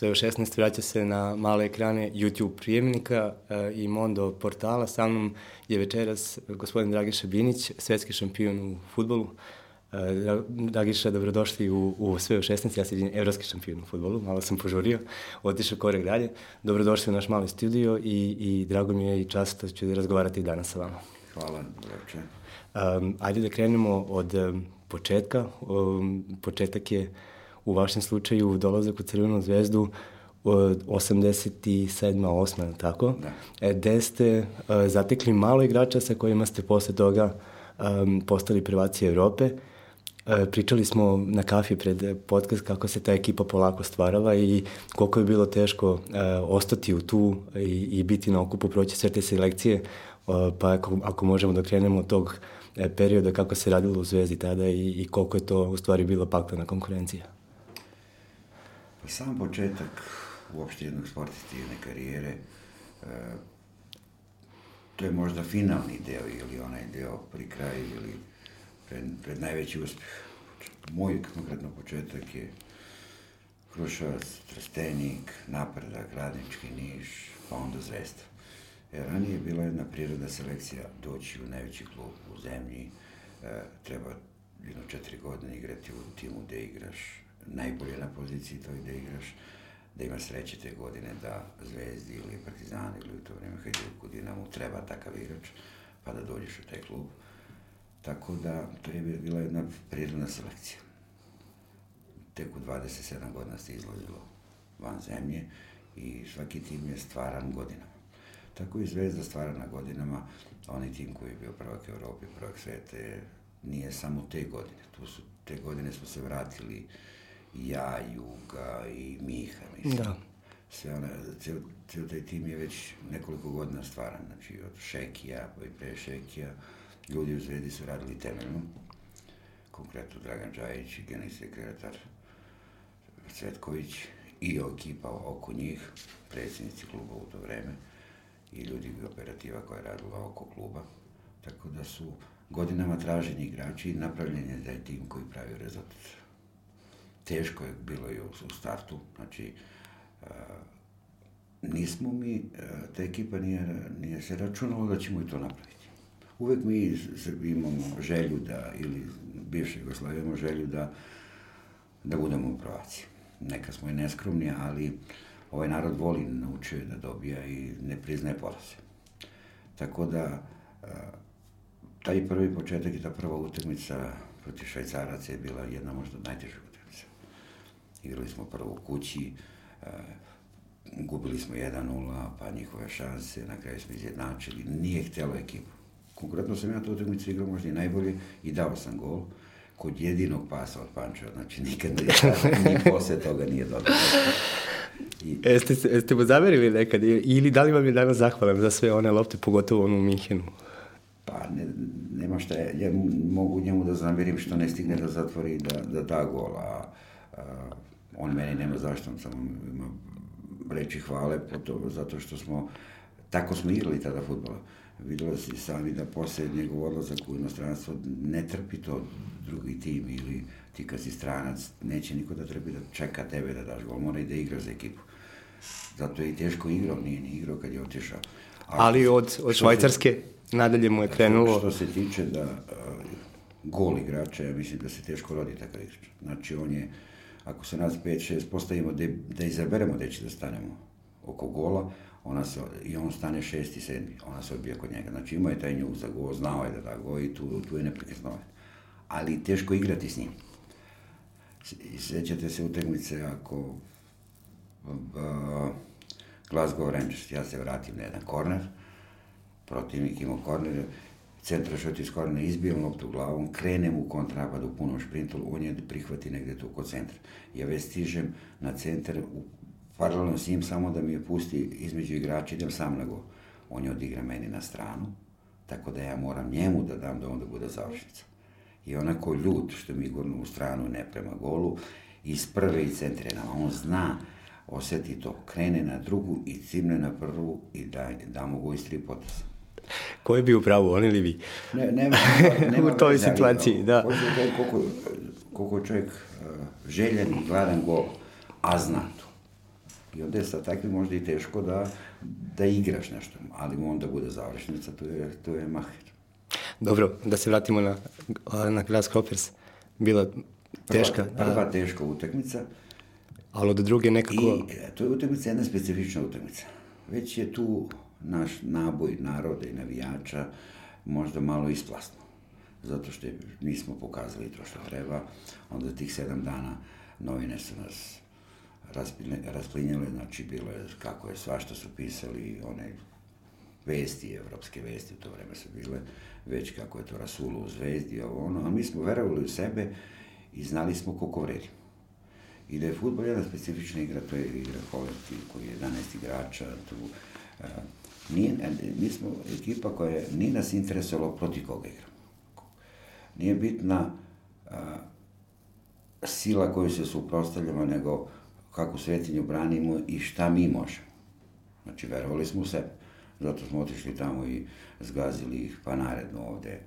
sve u 16 vraća se na male ekrane YouTube prijemnika e, i Mondo portala. Sa mnom je večeras gospodin Dragiša Binić, svetski šampion u futbolu. E, Dragiša, dobrodošli u, u sve u 16, ja sam evropski šampion u futbolu, malo sam požurio, otišao korek dalje. Dobrodošli u naš mali studio i, i drago mi je i čast što ću razgovarati danas sa vama. Hvala, Drače. Um, ajde da krenemo od um, početka. Um, početak je u vašem slučaju dolazak u Crvenu zvezdu od 87. 8. tako? Da. E, gde ste uh, zatekli malo igrača sa kojima ste posle toga um, postali prvaci Evrope. Uh, pričali smo na kafi pred podcast kako se ta ekipa polako stvarala i koliko je bilo teško uh, ostati u tu i, i biti na okupu, proći sve te selekcije, uh, pa ako, ako možemo da krenemo od tog uh, perioda kako se radilo u Zvezdi tada i, i koliko je to u stvari bilo paklena konkurencija. Pa sam početak uopšte jednog sportiste jedne karijere, e, to je možda finalni deo ili onaj deo pri kraju ili pred, pred najveći uspeh. Moj konkretno početak je Kruševac, Trstenik, Napredak, Radnički Niš, pa onda Zvezda. Jer ranije je bila jedna priroda selekcija doći u najveći klub u zemlji, e, treba jedno četiri godine igrati u timu gde igraš najbolje na poziciji to i da igraš, da ima sreće te godine da Zvezdi ili Partizan ili u to vreme Hajduk u Dinamu treba takav igrač, pa da dođeš u taj klub. Tako da to je bila jedna prirodna selekcija. Tek u 27 godina se izlazilo van zemlje i svaki tim je stvaran godinama. Tako i Zvezda stvarana godinama, onaj tim koji je bio prvak Evrope, prvak sveta je, nije samo te godine. Tu su, te godine smo se vratili ja, Juga i Miha, mislim. Da. Sve ona, ceo, ceo taj tim je već nekoliko godina stvaran, znači od Šekija, pa i pre Šekija, ljudi u Zvezdi su radili temeljno, konkretno Dragan Đajić generalni sekretar Cvetković i ekipa oko njih, predsjednici kluba u to vreme i ljudi operativa koja je radila oko kluba. Tako da su godinama traženi igrači i napravljen je taj tim koji pravi rezultat teško je bilo i u, startu, znači uh, nismo mi, uh, ta ekipa nije, nije se računalo da ćemo i to napraviti. Uvek mi imamo želju da, ili bivše Jugoslavije imamo želju da, da budemo prvaci. Neka smo i neskromni, ali ovaj narod voli, naučio je da dobija i ne priznaje poraze. Tako da, uh, taj prvi početak i ta prva utakmica protiv švajcaraca je bila jedna možda od najtežih Igrali smo prvo u kući, uh, gubili smo 1-0, pa njihove šanse, na kraju smo izjednačili, nije htjela ekipa. Konkretno sam ja tu utakmicu igrao možda i najbolje i dao sam gol kod jedinog pasa od Pančeva, znači nikad ni posle toga nije dodao. I... Jeste, jeste mu zamerili nekad ili da li vam je danas zahvalan za sve one lopte, pogotovo onu u Minhenu? Pa ne, nema šta, ja, ja mogu njemu da zamerim što ne stigne da zatvori da, da da gol, a, a on meni nema zašto, on samo ima reći hvale to, zato što smo, tako smo igrali tada futbola. Videlo si sami da posle njegov odlazak u inostranstvo ne trpi to drugi tim ili ti kad si stranac, neće niko da trpi da čeka tebe da daš gol, mora i da igra za ekipu. Zato je i teško igrao, nije ni igrao kad je otišao. Ali od, od Švajcarske se, nadalje mu je krenulo... Što se tiče da uh, gol igrača, ja mislim da se teško rodi takav igrač. Znači on je ako se nas 5-6 postavimo da, da izaberemo gde će da stanemo oko gola, ona se, i on stane šesti, sedmi, ona se odbija kod njega. Znači imao je taj nju za gol, znao je da da go i tu, tu je neprekesno. Ali teško igrati s njim. Sećate se utakmice ako uh, Glasgow Rangers, ja se vratim na jedan korner, protivnik imao korner, centra šut iz korena, izbijem loptu glavom, krenem u kontrapad u punom šprintu, on je prihvati negde tu kod centra. Ja već stižem na centar, u, paralelno s njim, samo da mi je pusti između igrača, idem sam na gol. On je odigra meni na stranu, tako da ja moram njemu da dam da onda bude završnica. I onako ljud što mi gurnu u stranu ne prema golu, iz prve i centre nama. On zna, oseti to, krene na drugu i cimne na prvu i da, da mu go iz tri potasa. Ko je bio u pravu, on ili vi? Ne, nema, nema u toj situaciji, da. Koliko, koliko je čovjek uh, željen i gladan gol, a zna to. I onda je sa takvim možda i teško da, da igraš nešto, ali onda bude završnica, to je, to je maher. Dobro, da se vratimo na, na Grasshoppers. Bila teška. Prva, prva teška utakmica. Ali od druge nekako... I e, to je utakmica jedna specifična utakmica. Već je tu naš naboj naroda i navijača možda malo isplasno. Zato što nismo pokazali to što treba. Onda tih sedam dana novine su nas rasplinjale, znači bilo je kako je svašta su pisali, one vesti, evropske vesti u to vreme su bile, već kako je to Rasulu u zvezdi, ovo ono, a mi smo verovali u sebe i znali smo koliko vredimo. I da je futbol jedna specifična igra, to je igra kolektiv koji je 11 igrača, tu uh, nije, mi smo ekipa koja je, nije nas interesovalo proti koga igramo. Nije bitna uh, sila koju se suprostavljamo, nego kako svetinju branimo i šta mi možemo. Znači, verovali smo u sebe. Zato smo otišli tamo i zgazili ih, pa naredno ovde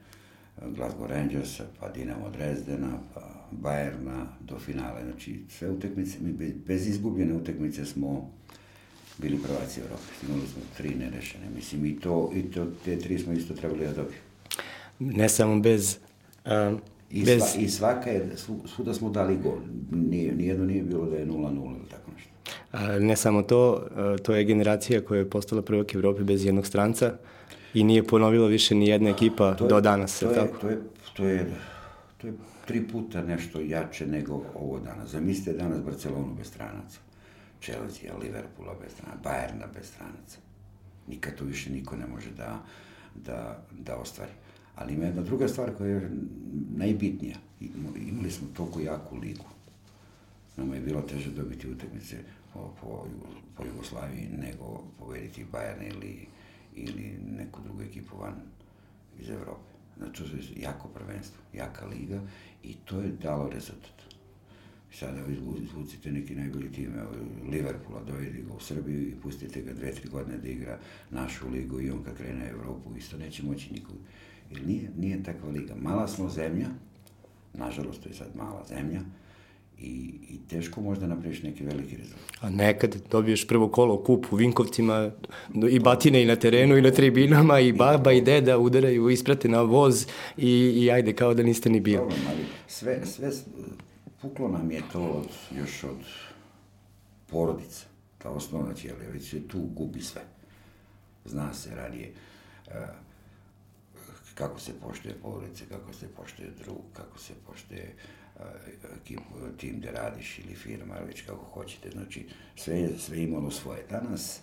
Glasgow Rangersa, pa Dinamo Dresdena, pa Bajerna do finale. Znači, sve utekmice, mi bez, bez izgubljene utekmice smo bili prvaci Evrope. Imali smo tri nerešene. Mislim, i to, i to, te tri smo isto trebali da dobijemo. Ne samo bez... Um, I, bez... sva, I svaka je, svuda smo dali gol. Nije, nijedno nije bilo da je 0-0 ili tako nešto. A, ne samo to, to je generacija koja je postala prvak Evrope bez jednog stranca i nije ponovila više ni jedna ekipa je, do danas. To je, tako? To je, to je, to je tri puta nešto jače nego ovo danas. Zamislite danas Barcelonu bez stranaca. Chelsea, Liverpoola bez stranaca, Bayerna bez stranaca. Nikad to više niko ne može da, da, da ostvari. Ali ima jedna druga stvar koja je najbitnija. Imali smo toliko jaku ligu. Nama je bilo teže dobiti utakmice po, po, po Jugoslaviji nego pobediti Bayern ili, ili neku drugu ekipu van iz Evrope. Znači, to je jako prvenstvo, jaka liga i to je dalo rezultat. Sada izvucite neki najbolji tim, Liverpoola, dovedi ga u Srbiju i pustite ga dve, tri godine da igra našu ligu i on kad krene Evropu isto neće moći nikog. Jer nije, nije takva liga. Mala smo zemlja, nažalost to je sad mala zemlja, i, i teško možda napraviš neki veliki rezultat. A nekad dobiješ prvo kolo kup u Vinkovcima i batine i na terenu i na tribinama i baba i deda udaraju, isprate na voz i, i ajde kao da niste ni bili. Problem, ali sve, sve, puklo nam je to od, još od porodica, ta osnovna ćelija, već se tu gubi sve. Zna se ranije uh, kako se poštuje porodice, kako se poštuje drug, kako se poštuje ekipu, tim gde radiš ili firma, već kako hoćete. Znači, sve je sve imalo svoje. Danas,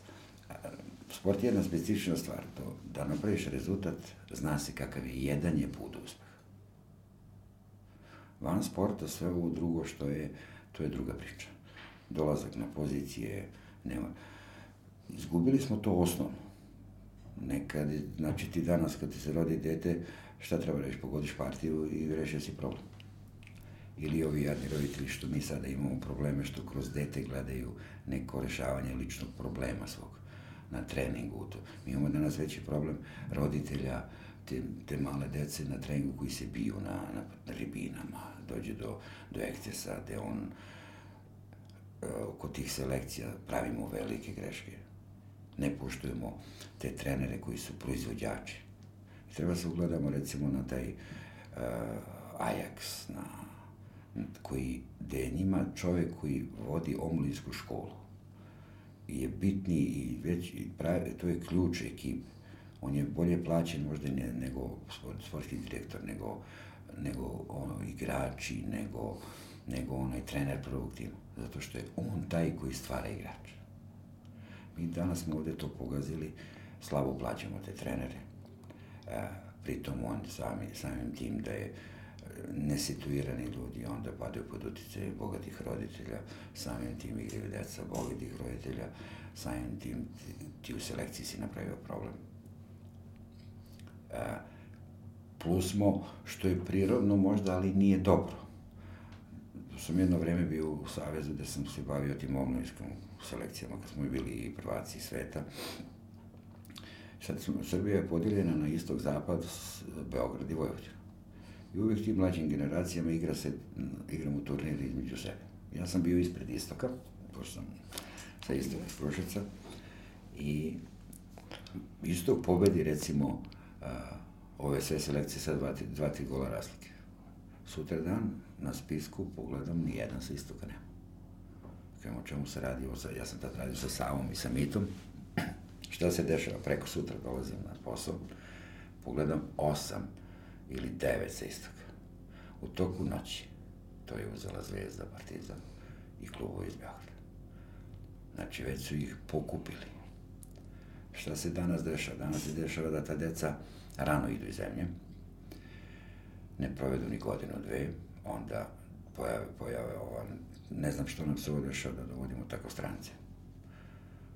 sport je jedna specifična stvar. To, da napraviš rezultat, zna se kakav je. Jedan je put uspeh. Van sporta sve ovo drugo što je, to je druga priča. Dolazak na pozicije, nema. Izgubili smo to osnovno. Nekad, znači ti danas kad ti se rodi dete, šta treba reći, pogodiš partiju i rešio si problem ili ovi jadni roditelji što mi sada imamo probleme što kroz dete gledaju neko rešavanje ličnog problema svog na treningu. To. Mi imamo danas veći problem roditelja te, te male dece na treningu koji se biju na, na, na ribinama, dođe do, do ekcesa gde on e, oko tih selekcija pravimo velike greške. Ne poštujemo te trenere koji su proizvođači. I treba se ugledamo recimo na taj uh, Ajax, na koji, gde je njima čovek koji vodi omlinsku školu je bitni i već, i pravi, to je ključ ekipe. On je bolje plaćen možda ne, nego sportski direktor, nego, nego ono, igrači, nego, nego onaj trener prvog tima. Zato što je on taj koji stvara igrača. Mi danas smo ovde to pogazili, slabo plaćamo te trenere. E, pritom on sami, samim tim da je nesituirani ljudi onda padaju pod utjecaj bogatih roditelja, samim tim igraju deca bogatih roditelja, samim tim ti, ti u selekciji si napravio problem. E, plus smo, što je prirodno možda, ali nije dobro. Sam jedno vreme bio u Savezu gde sam se bavio tim omlinskom selekcijama, kad smo bili i prvaci sveta. Sad Srbija je podijeljena na istog zapad, Beograd i Vojvodina. I uvijek tim mlađim generacijama igra se, igramo turnire između sebe. Ja sam bio ispred istoka, pošto sam sa istog iz Kruševca. I isto pobedi, recimo, a, ove sve selekcije sa dva, dva, tri gola razlike. Sutra dan na spisku pogledam, nijedan sa istoka nema. Kažem, o čemu se radi, ja sam tad radio sa Savom i sa Mitom, šta se dešava, preko sutra dolazim na posao, pogledam osam ili devet sa istoka. U toku noći, to je uzela Zvezda, Partizan i klubu iz Beograda. Znači, već su ih pokupili. Šta se danas dešava? Danas se dešava da ta deca rano idu iz zemlje, ne provedu ni godinu, dve, onda pojave, pojave ova, ne znam što nam se dešava da dovodimo tako strance,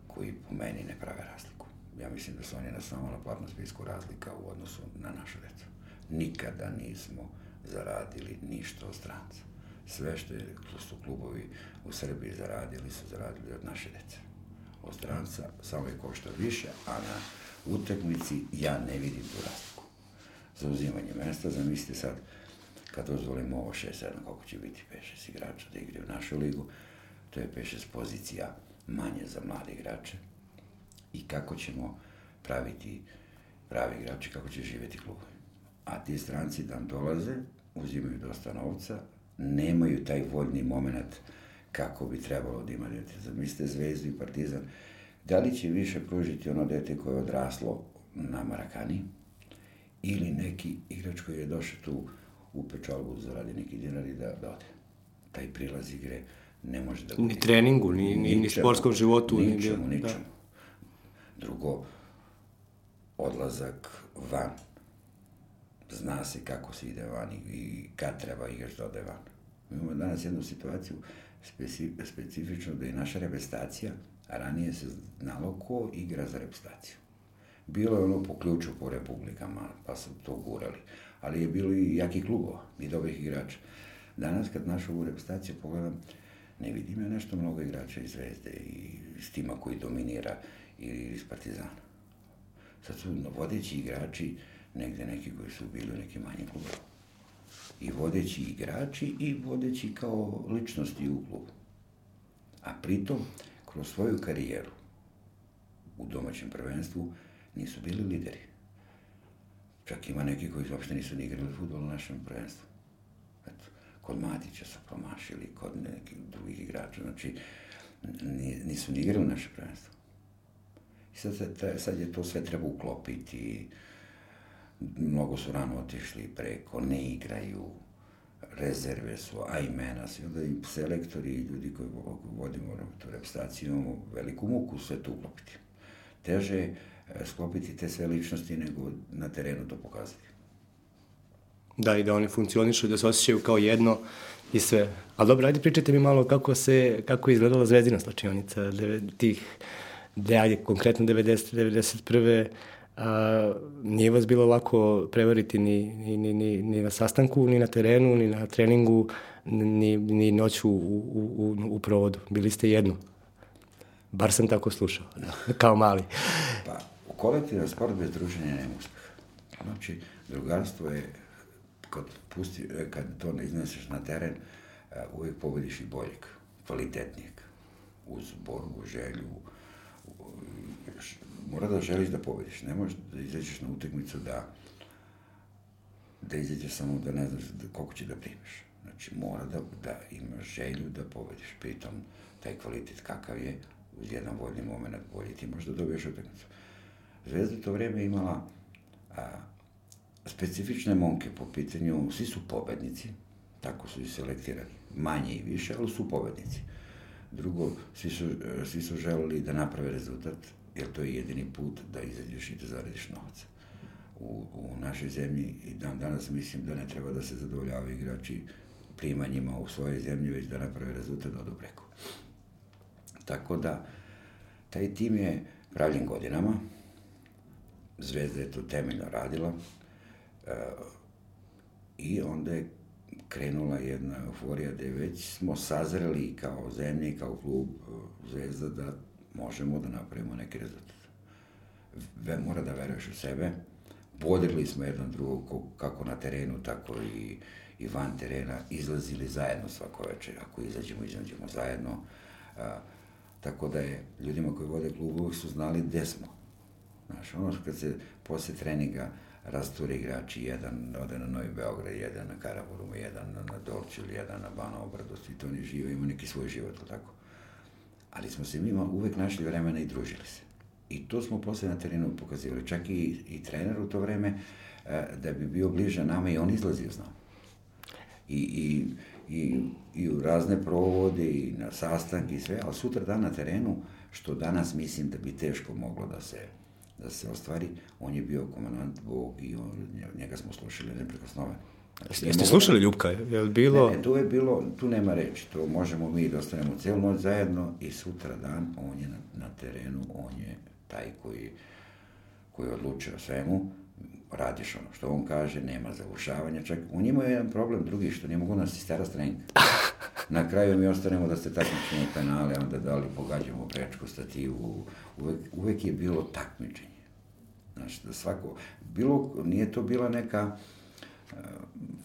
koji po meni ne prave razliku. Ja mislim da su oni na samo na platnom spisku razlika u odnosu na našu decu. Nikada nismo zaradili ništa od stranca. Sve što je, su klubovi u Srbiji zaradili, su zaradili od naše dece. Od stranca samo je košta više, a na utakmici ja ne vidim tu razliku. Za uzimanje mesta, zamislite sad, kad dozvolimo ovo 6-7, koliko će biti 5-6 igrača da igraju u našu ligu, to je 5-6 pozicija manje za mlade igrače i kako ćemo praviti pravi igrači, kako će živeti klubovi. A ti stranci dan dolaze, uzimaju dosta novca, nemaju taj voljni moment kako bi trebalo da ima dete. Zamislite Zvezdu i Partizan, da li će više pružiti ono dete koje je odraslo na Marakani ili neki igrač koji je došao tu u pečalbu zaradi neki dinar i da, da ode. Taj prilaz igre ne može da... Ni treningu, ni, ni, ni sportskom životu. Ničemu, ni, ničemu. Da. Drugo, odlazak van. Zna se kako se ide van i kad treba igrač da ode van. Mi imamo danas jednu situaciju specifično da je naša reprezentacija a ranije se znalo ko igra za reprezentaciju. Bilo je ono po ključu po republikama, pa su to gurali, ali je bilo i jakih klubova i dobrih igrača. Danas kad našu reprezentaciju pogledam, ne vidim ja nešto mnogo igrača iz Zvezde i s tima koji dominira ili iz Partizana. Sad su vodeći igrači negde neki koji su bili u nekim manjim klubovima. I vodeći igrači i vodeći kao ličnosti u klubu. A pritom, kroz svoju karijeru u domaćem prvenstvu nisu bili lideri. Čak ima neki koji uopšte nisu ni igrali futbol u našem prvenstvu. Eto, kod Matića su promašili, kod nekih drugih igrača, znači nisu ni igrali naše prvenstvo. I sad, sad je to sve treba uklopiti, mnogo su rano otišli preko, ne igraju, rezerve su, a imena su, onda i selektori i ljudi koji vodimo tu reprezentaciju imamo veliku muku sve to uklopiti. Teže je sklopiti te sve ličnosti nego na terenu to pokazati. Da, i da oni funkcionišu, da se osjećaju kao jedno i sve. Ali dobro, ajde pričajte mi malo kako se, kako je izgledala zvezdina slačionica, tih, da ajde, konkretno 90, 91 a, nije vas bilo lako prevariti ni, ni, ni, ni, ni na sastanku, ni na terenu, ni na treningu, ni, ni noću u, u, u, u provodu. Bili ste jedno. Bar sam tako slušao, da, kao mali. Pa, u kolektivan sport bez druženja nema uspeha. Znači, drugarstvo je, kad, pusti, kad to ne izneseš na teren, uvijek pobediš i boljeg, kvalitetnijeg, uz borbu, želju, mora da želiš da pobediš. Ne možeš da izađeš na utakmicu da da izađeš samo da ne znaš da, koliko će da primiš. Znači, mora da, da imaš želju da pobediš. Pritom, taj kvalitet kakav je, uz jedan voljni moment bolji ti možda dobiješ utakmicu. Zvezda to vreme imala a, specifične momke po pitanju, svi su pobednici, tako su i selektirani, manje i više, ali su pobednici. Drugo, svi su, svi su želeli da naprave rezultat, jer to je jedini put da izađeš i da zaradiš novac. U, u našoj zemlji i dan danas mislim da ne treba da se zadovoljavaju igrači primanjima u svojoj zemlji, već da naprave rezultat da odu. Tako da, taj tim je pravljen godinama, Zvezda je to temeljno radila e, i onda je krenula jedna euforija da već smo sazreli kao zemlje kao klub e, Zvezda da možemo da napravimo neki rezultat. Ve, mora da veruješ u sebe. Bodrili smo jedan drugog kako na terenu, tako i, i van terena. Izlazili zajedno svako večer. Ako izađemo, izađemo zajedno. A, Tako da je ljudima koji vode klub su znali gde smo. Znaš, ono kad se posle treninga rasture igrači, jedan ode na Novi Beograd, jedan na Karaburumu, jedan na, na Dorčil, jedan na Bano Obradost i to oni žive, imaju neki svoj život, tako. Ali smo se mi uvek našli vremena i družili se. I to smo posle na terenu pokazivali. Čak i, i trener u to vreme, e, da bi bio bliže nama i on izlazio s nama. I, i, i, i u razne provode i na sastanke i sve, ali sutra dan na terenu, što danas mislim da bi teško moglo da se da se ostvari, on je bio komandant Bog i on, njega smo slušali neprikosnoveno. Znači, Jeste slušali Ljubka? Je li bilo... Ne, ne, tu je bilo, tu nema reči, to možemo mi da ostanemo celu noć zajedno i sutra dan on je na, na terenu, on je taj koji, koji odlučuje o svemu, radiš ono što on kaže, nema zavušavanja, čak on ima jedan problem drugi, što nije mogu nas istera streng. Na kraju mi ostanemo da se takmičimo penale, onda da li pogađamo prečku, stativu, uvek, uvek je bilo takmičenje. Znaš, da svako, bilo, nije to bila neka, uh,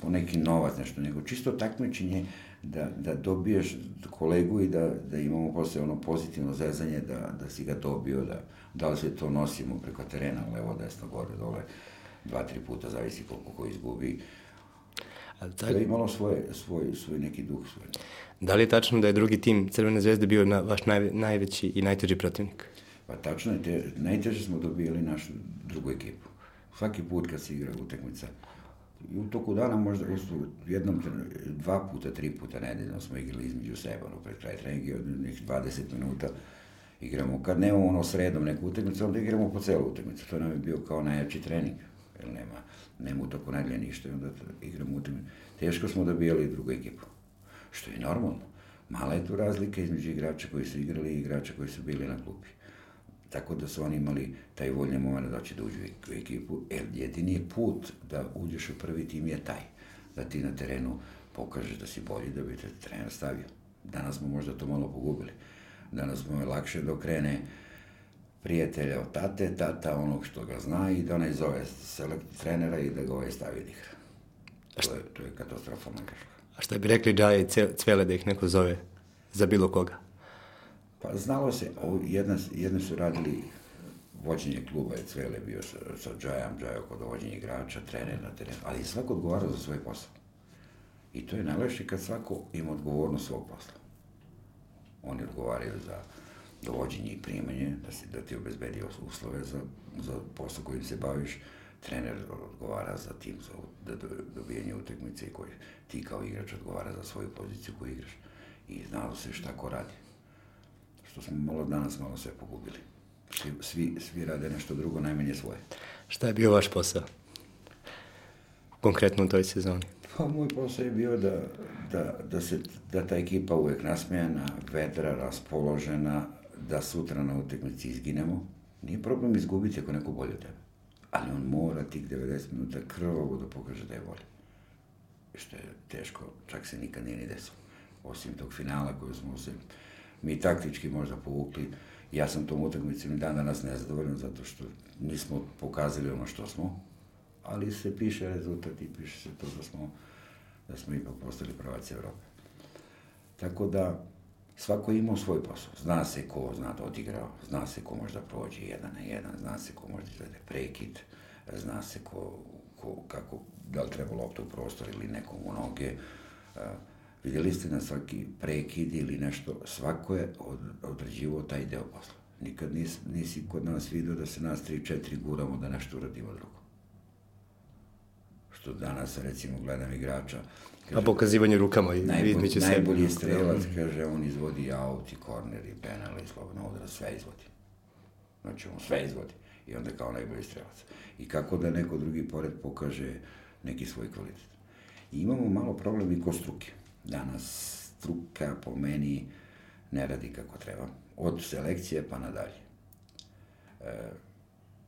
po neki novac, nešto, nego čisto takmičenje da, da dobiješ kolegu i da, da imamo posle ono pozitivno zezanje, da, da si ga dobio, da, da li se to nosimo preko terena, levo, desno, gore, dole, dva, tri puta, zavisi koliko ko izgubi. A tak... To je imalo svoje, svoj, svoj neki duh. Svoj. Da li je tačno da je drugi tim Crvene zvezde bio na, vaš naj, najveći i najteži protivnik? Pa tačno je, te, najteže smo dobijali našu drugu ekipu. Svaki put kad se igra utakmica, i u toku dana možda jednom, dva puta, tri puta nedeljno smo igrali između sebe, ono, pred kraj treninga, od nekih 20 minuta igramo. Kad nemamo ono sredom neku utakmicu, onda igramo po celu utakmicu. To nam je bio kao najjači trening, jer nema, nema u toku nedelje ništa onda igramo utakmicu. Teško smo dobijali drugu ekipu, što je normalno. Mala je tu razlika između igrača koji su igrali i igrača koji su bili na klupi. Tako da su oni imali taj voljni moment da će da uđu u ekipu, jer jedini je put da uđeš u prvi tim je taj, da ti na terenu pokažeš da si bolji, da bi te trener stavio. Danas smo možda to malo pogubili. Danas mu je lakše da okrene prijatelja od tate, tata onog što ga zna i da onaj zove selekt trenera i da ga ovaj stavi da igra. To je, to je katastrofalna greška. A šta bi rekli Džaje i Cvele da ih neko zove za bilo koga? Pa znalo se, jedna, jedna su radili vođenje kluba je Cvele bio sa, sa Džajom, Džajo kod vođenja igrača, trener na terenu, ali svako odgovarao za svoj posao. I to je najlepše kad svako ima odgovornost svog posla. Oni odgovaraju za dovođenje i primanje, da, si, da ti obezbedi uslove za, za posao kojim se baviš, trener odgovara za tim, za da, dobijanje utekmice i koji ti kao igrač odgovara za svoju poziciju koju igraš. I znalo se šta ko radi što smo malo danas malo sve pogubili. Svi, svi, svi rade nešto drugo, najmanje svoje. Šta je bio vaš posao? Konkretno u toj sezoni? Pa moj posao je bio da, da, da, se, da ta ekipa uvek nasmejana, vedra, raspoložena, da sutra na utekmici izginemo. Nije problem izgubiti ako neko bolje od tebe. Ali on mora tih 90 minuta krvavo da pokaže da je bolje. Što je teško, čak se nikad nije ni desilo. Osim tog finala koju smo se mi taktički možda povukli. Ja sam tom utakmicom i dan danas nezadovoljan zato što nismo pokazali ono što smo, ali se piše rezultat i piše se to da smo, da smo ipak postali pravaci Evrope. Tako da, svako imao svoj posao. Zna se ko zna da odigra, zna se ko možda prođe jedan na jedan, zna se ko možda izvede prekid, zna se ko, ko, kako, da li treba lopta u prostor ili nekom u noge. Uh, Vidjeli ste na svaki prekid ili nešto, svako je od, određivo taj deo posla. Nikad nis, nisi kod nas vidio da se nas tri, četiri guramo da nešto uradimo drugo. Što danas, recimo, gledam igrača... Kaže, A pokazivanje rukama i najbolj, između sebe. Najbolji strelac, kaže, on izvodi aut i korner i penal i slobodno udara, sve izvodi. Znači, on sve izvodi. I onda kao najbolji strelac. I kako da neko drugi pored pokaže neki svoj kvalitet. I imamo malo problem i ko struke Danas struka po meni ne radi kako treba. Od selekcije pa nadalje. E,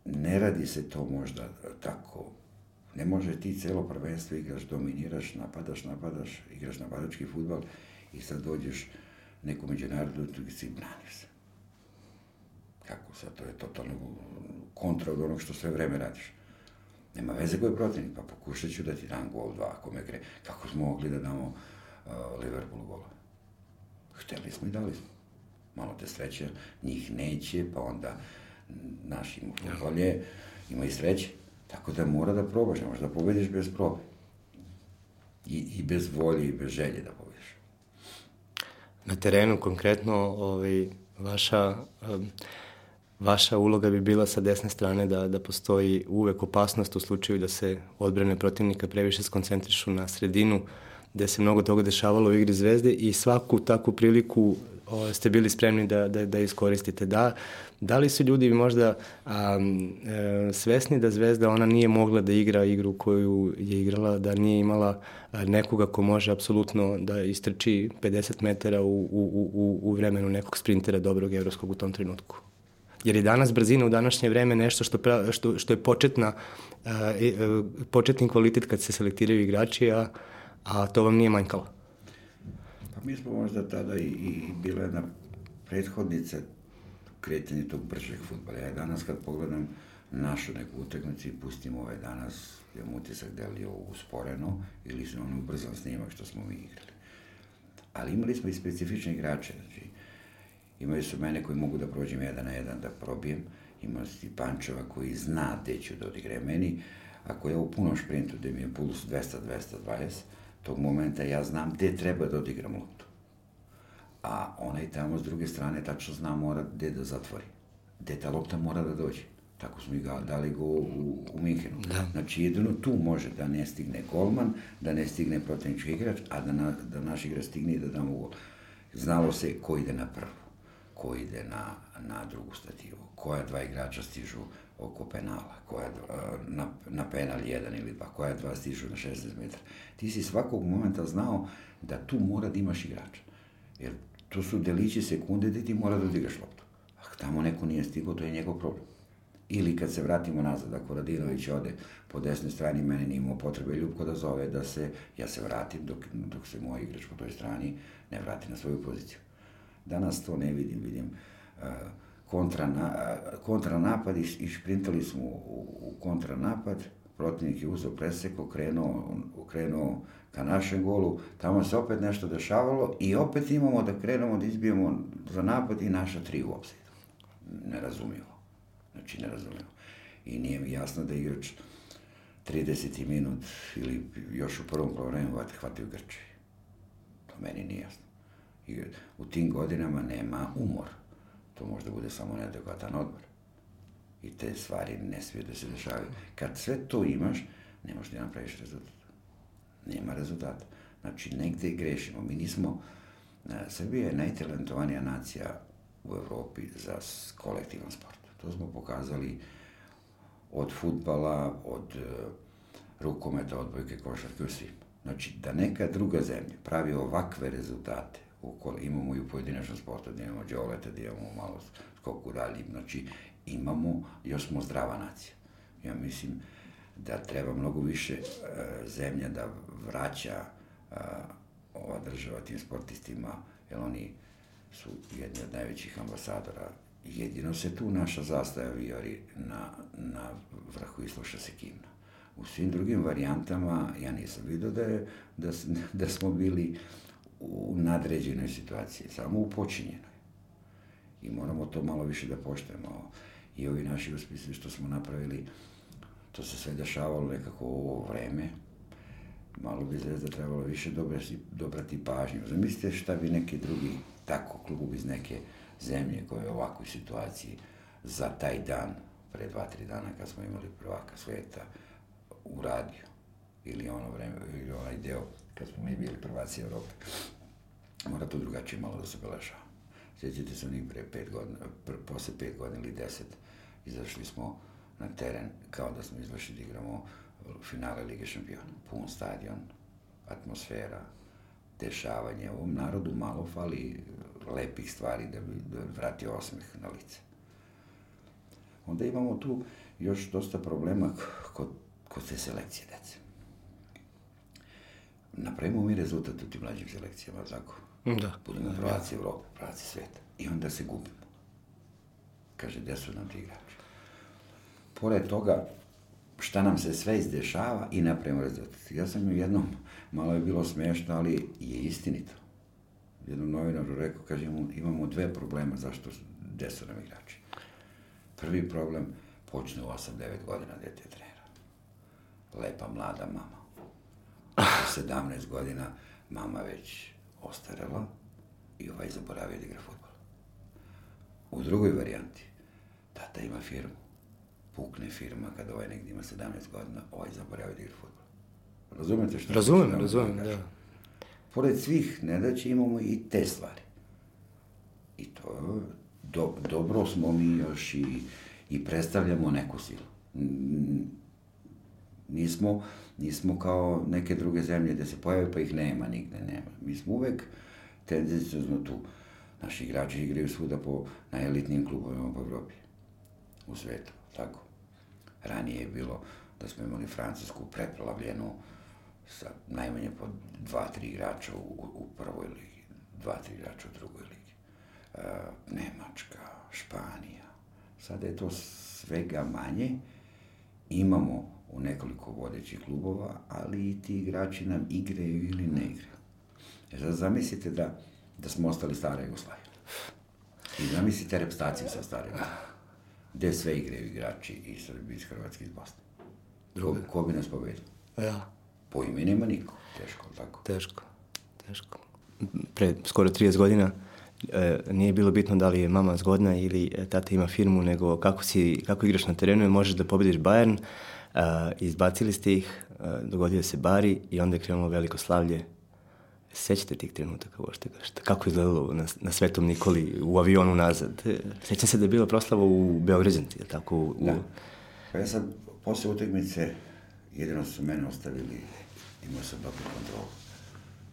ne radi se to možda tako. Ne može ti celo prvenstvo igraš, dominiraš, napadaš, napadaš, igraš napadački futbal i sad dođeš neku međunarodnu utakmicu i braniš se. Kako sad, to je totalno kontra od onog što sve vreme radiš. Nema veze ko je protivnik, pa pokušat ću da ti dam gol dva, ako me gre. Kako smo mogli da damo Liverpoolu gola. Hteli smo i dali smo. malo te sreće, njih neće, pa onda naš ima bolje, ima i sreće. Tako da mora da probaš, ne možeš da pobediš bez probe. I, I bez volje i bez želje da pobediš. Na terenu konkretno, ovaj, vaša, um, vaša uloga bi bila sa desne strane da, da postoji uvek opasnost u slučaju da se odbrane protivnika previše skoncentrišu na sredinu, gde se mnogo toga dešavalo u igri Zvezde i svaku takvu priliku ste bili spremni da, da, da iskoristite. Da, da li su ljudi možda a, e, svesni da Zvezda ona nije mogla da igra igru koju je igrala, da nije imala nekoga ko može apsolutno da istrči 50 metara u, u, u, u vremenu nekog sprintera dobrog evropskog u tom trenutku? Jer je danas brzina u današnje vreme nešto što, pra, što, što je početna, a, e, početni kvalitet kad se selektiraju igrači, a, a to vam nije manjkalo. Mi smo možda tada i, i bile na prethodnice kretanje tog bržeg futbola. Ja danas kad pogledam našu neku utakmicu i pustim ovaj danas, imam utisak da li je ovo usporeno ili su ono ubrzan snimak što smo mi igrali. Ali imali smo i specifične igrače, znači imaju su mene koji mogu da prođem jedan na jedan da probijem, ima si Pančeva koji zna gde ću da odigre meni, ako je u punom šprintu gde mi je puls 200-220, tog momenta ja znam gde treba da odigram loptu. A onaj tamo s druge strane tačno zna mora gde da zatvori. Gde ta lopta mora da dođe. Tako smo i ga, dali go u, u Minhenu. Da. Znači, jedino tu može da ne stigne golman, da ne stigne protivnički igrač, a da, na, da naš igrač stigne i da damo gol. Znalo se ko ide na prvu, ko ide na, na drugu stativu, koja dva igrača stižu oko penala, koja na, na penal jedan ili dva, koja dva stižu na 16 metara. Ti si svakog momenta znao da tu mora da imaš igrača. Jer to su delići sekunde gde ti mora da odigraš loptu. Ako tamo neko nije stigao, to je njegov problem. Ili kad se vratimo nazad, ako Radinović ode po desnoj strani, mene nije imao potrebe Ljubko da zove da se, ja se vratim dok, dok se moj igrač po toj strani ne vrati na svoju poziciju. Danas to ne vidim, vidim uh, kontrana, kontranapad i, i šprintali smo u, u kontranapad, protivnik je uzeo preseko, krenuo, krenuo ka našem golu, tamo se opet nešto dešavalo i opet imamo da krenemo da izbijemo za napad i naša tri u opsajdu. Nerazumljivo. Znači, nerazumljivo. I nije mi jasno da igrač 30. minut ili još u prvom problemu hvatio Grči. To meni nije jasno. I u tim godinama nema umor. To može da bude samo neadekvatan odmor. I te stvari ne smiju da se dešavaju. Kad sve to imaš, ne možeš da napraviš rezultat. Nema rezultata. Znači, negde grešimo. Mi nismo... Srbija je najtalentovanija nacija u Evropi za kolektivan sport. To smo pokazali od futbala, od uh, rukometa, odbojke, košarke, u svim. Znači, da neka druga zemlja pravi ovakve rezultate, imamo i u pojedinačnom sportu, da imamo džolete, da imamo malo skoku dalje, znači, imamo, još smo zdrava nacija. Ja mislim da treba mnogo više uh, zemlja da vraća uh, ova država tim sportistima, jer oni su jedni od najvećih ambasadora. Jedino se tu naša zastaja vijori na, na vrhu i sluša se kimna. U svim drugim varijantama ja nisam vidio da, je, da, da smo bili u nadređenoj situaciji, samo u počinjenoj. I moramo to malo više da poštujemo. I ovi naši uspisi što smo napravili, to se sve dešavalo nekako u ovo vreme, malo bi Zvezda trebalo više dobrati, dobrati pažnju. Zamislite šta bi neki drugi tako klub iz neke zemlje koja je u ovakvoj situaciji za taj dan, pre dva, tri dana kad smo imali prvaka sveta, uradio. Ili ono vreme, ili onaj deo kad smo mi bili prvaci Evrope. Mora to drugačije malo da se belešava. Sjećate se onih pre pet godina, pre, posle pet godina ili deset, izašli smo na teren kao da smo izašli da igramo finale Lige šampiona. Pun stadion, atmosfera, dešavanje. Ovom narodu malo fali lepih stvari da bi da vrati osmeh na lice. Onda imamo tu još dosta problema kod, kod te selekcije dece. Napravimo mi rezultat u tim mlađim selekcijama, tako? Da. Budemo da, prvaci Evrope, prvaci sveta. I onda se gubimo. Kaže, gde su nam ti igrači? Pored toga, šta nam se sve izdešava i napravimo rezultat. Ja sam u jednom, malo je bilo smešno, ali je istinito. jednom novinaru rekao, kaže, imamo, dve problema zašto desu nam igrači. Prvi problem, počne u 8-9 godina dete trenera. Lepa mlada mama. U 17 godina mama već ostarela i ovaj zaboravio da igra futbol. U drugoj varijanti, tata ima firmu. Pukne firma kada ovaj negdje ima 17 godina, ovaj zaboravio da igra futbol. Razumete što? Razumem, razumem, da. Pored svih nedaća imamo i te stvari. I to do, dobro smo mi još i, i predstavljamo neku silu. Nismo, nismo kao neke druge zemlje gde se pojave pa ih nema, nigde nema. Mi smo uvek tendencijozno tu. Naši igrači igraju svuda po najelitnijim klubovima po Evropi, u svetu, tako. Ranije je bilo da smo imali Francusku preplavljenu sa najmanje po dva, tri igrača u, u prvoj ligi, dva, tri igrača u drugoj ligi. E, Nemačka, Španija. Sada je to svega manje. Imamo u nekoliko vodećih klubova, ali i ti igrači nam igraju ili ne igraju. E sad zamislite da, da smo ostali stara Jugoslavija. I zamislite repstaciju sa Jugoslavije. Gde sve igraju igrači iz Srbije, iz Hrvatske, iz Bosne. Ko, ko bi nas pobedio? Ja. Po imenima niko. Teško, tako? Teško, teško. Pre skoro 30 godina e, nije bilo bitno da li je mama zgodna ili e, tata ima firmu, nego kako, si, kako igraš na terenu i možeš da pobediš Bayern. E, izbacili ste ih, e, dogodio se Bari i onda je krenulo veliko slavlje. Sećate tih trenutaka uopšte? Kako je izgledalo na, na Svetom Nikoli u avionu nazad? Sećam se da je bila proslava u Beograđanci, je tako? U, Da. Ja sam posle utakmice jedino su mene ostavili, imao sam dobru kontrolu.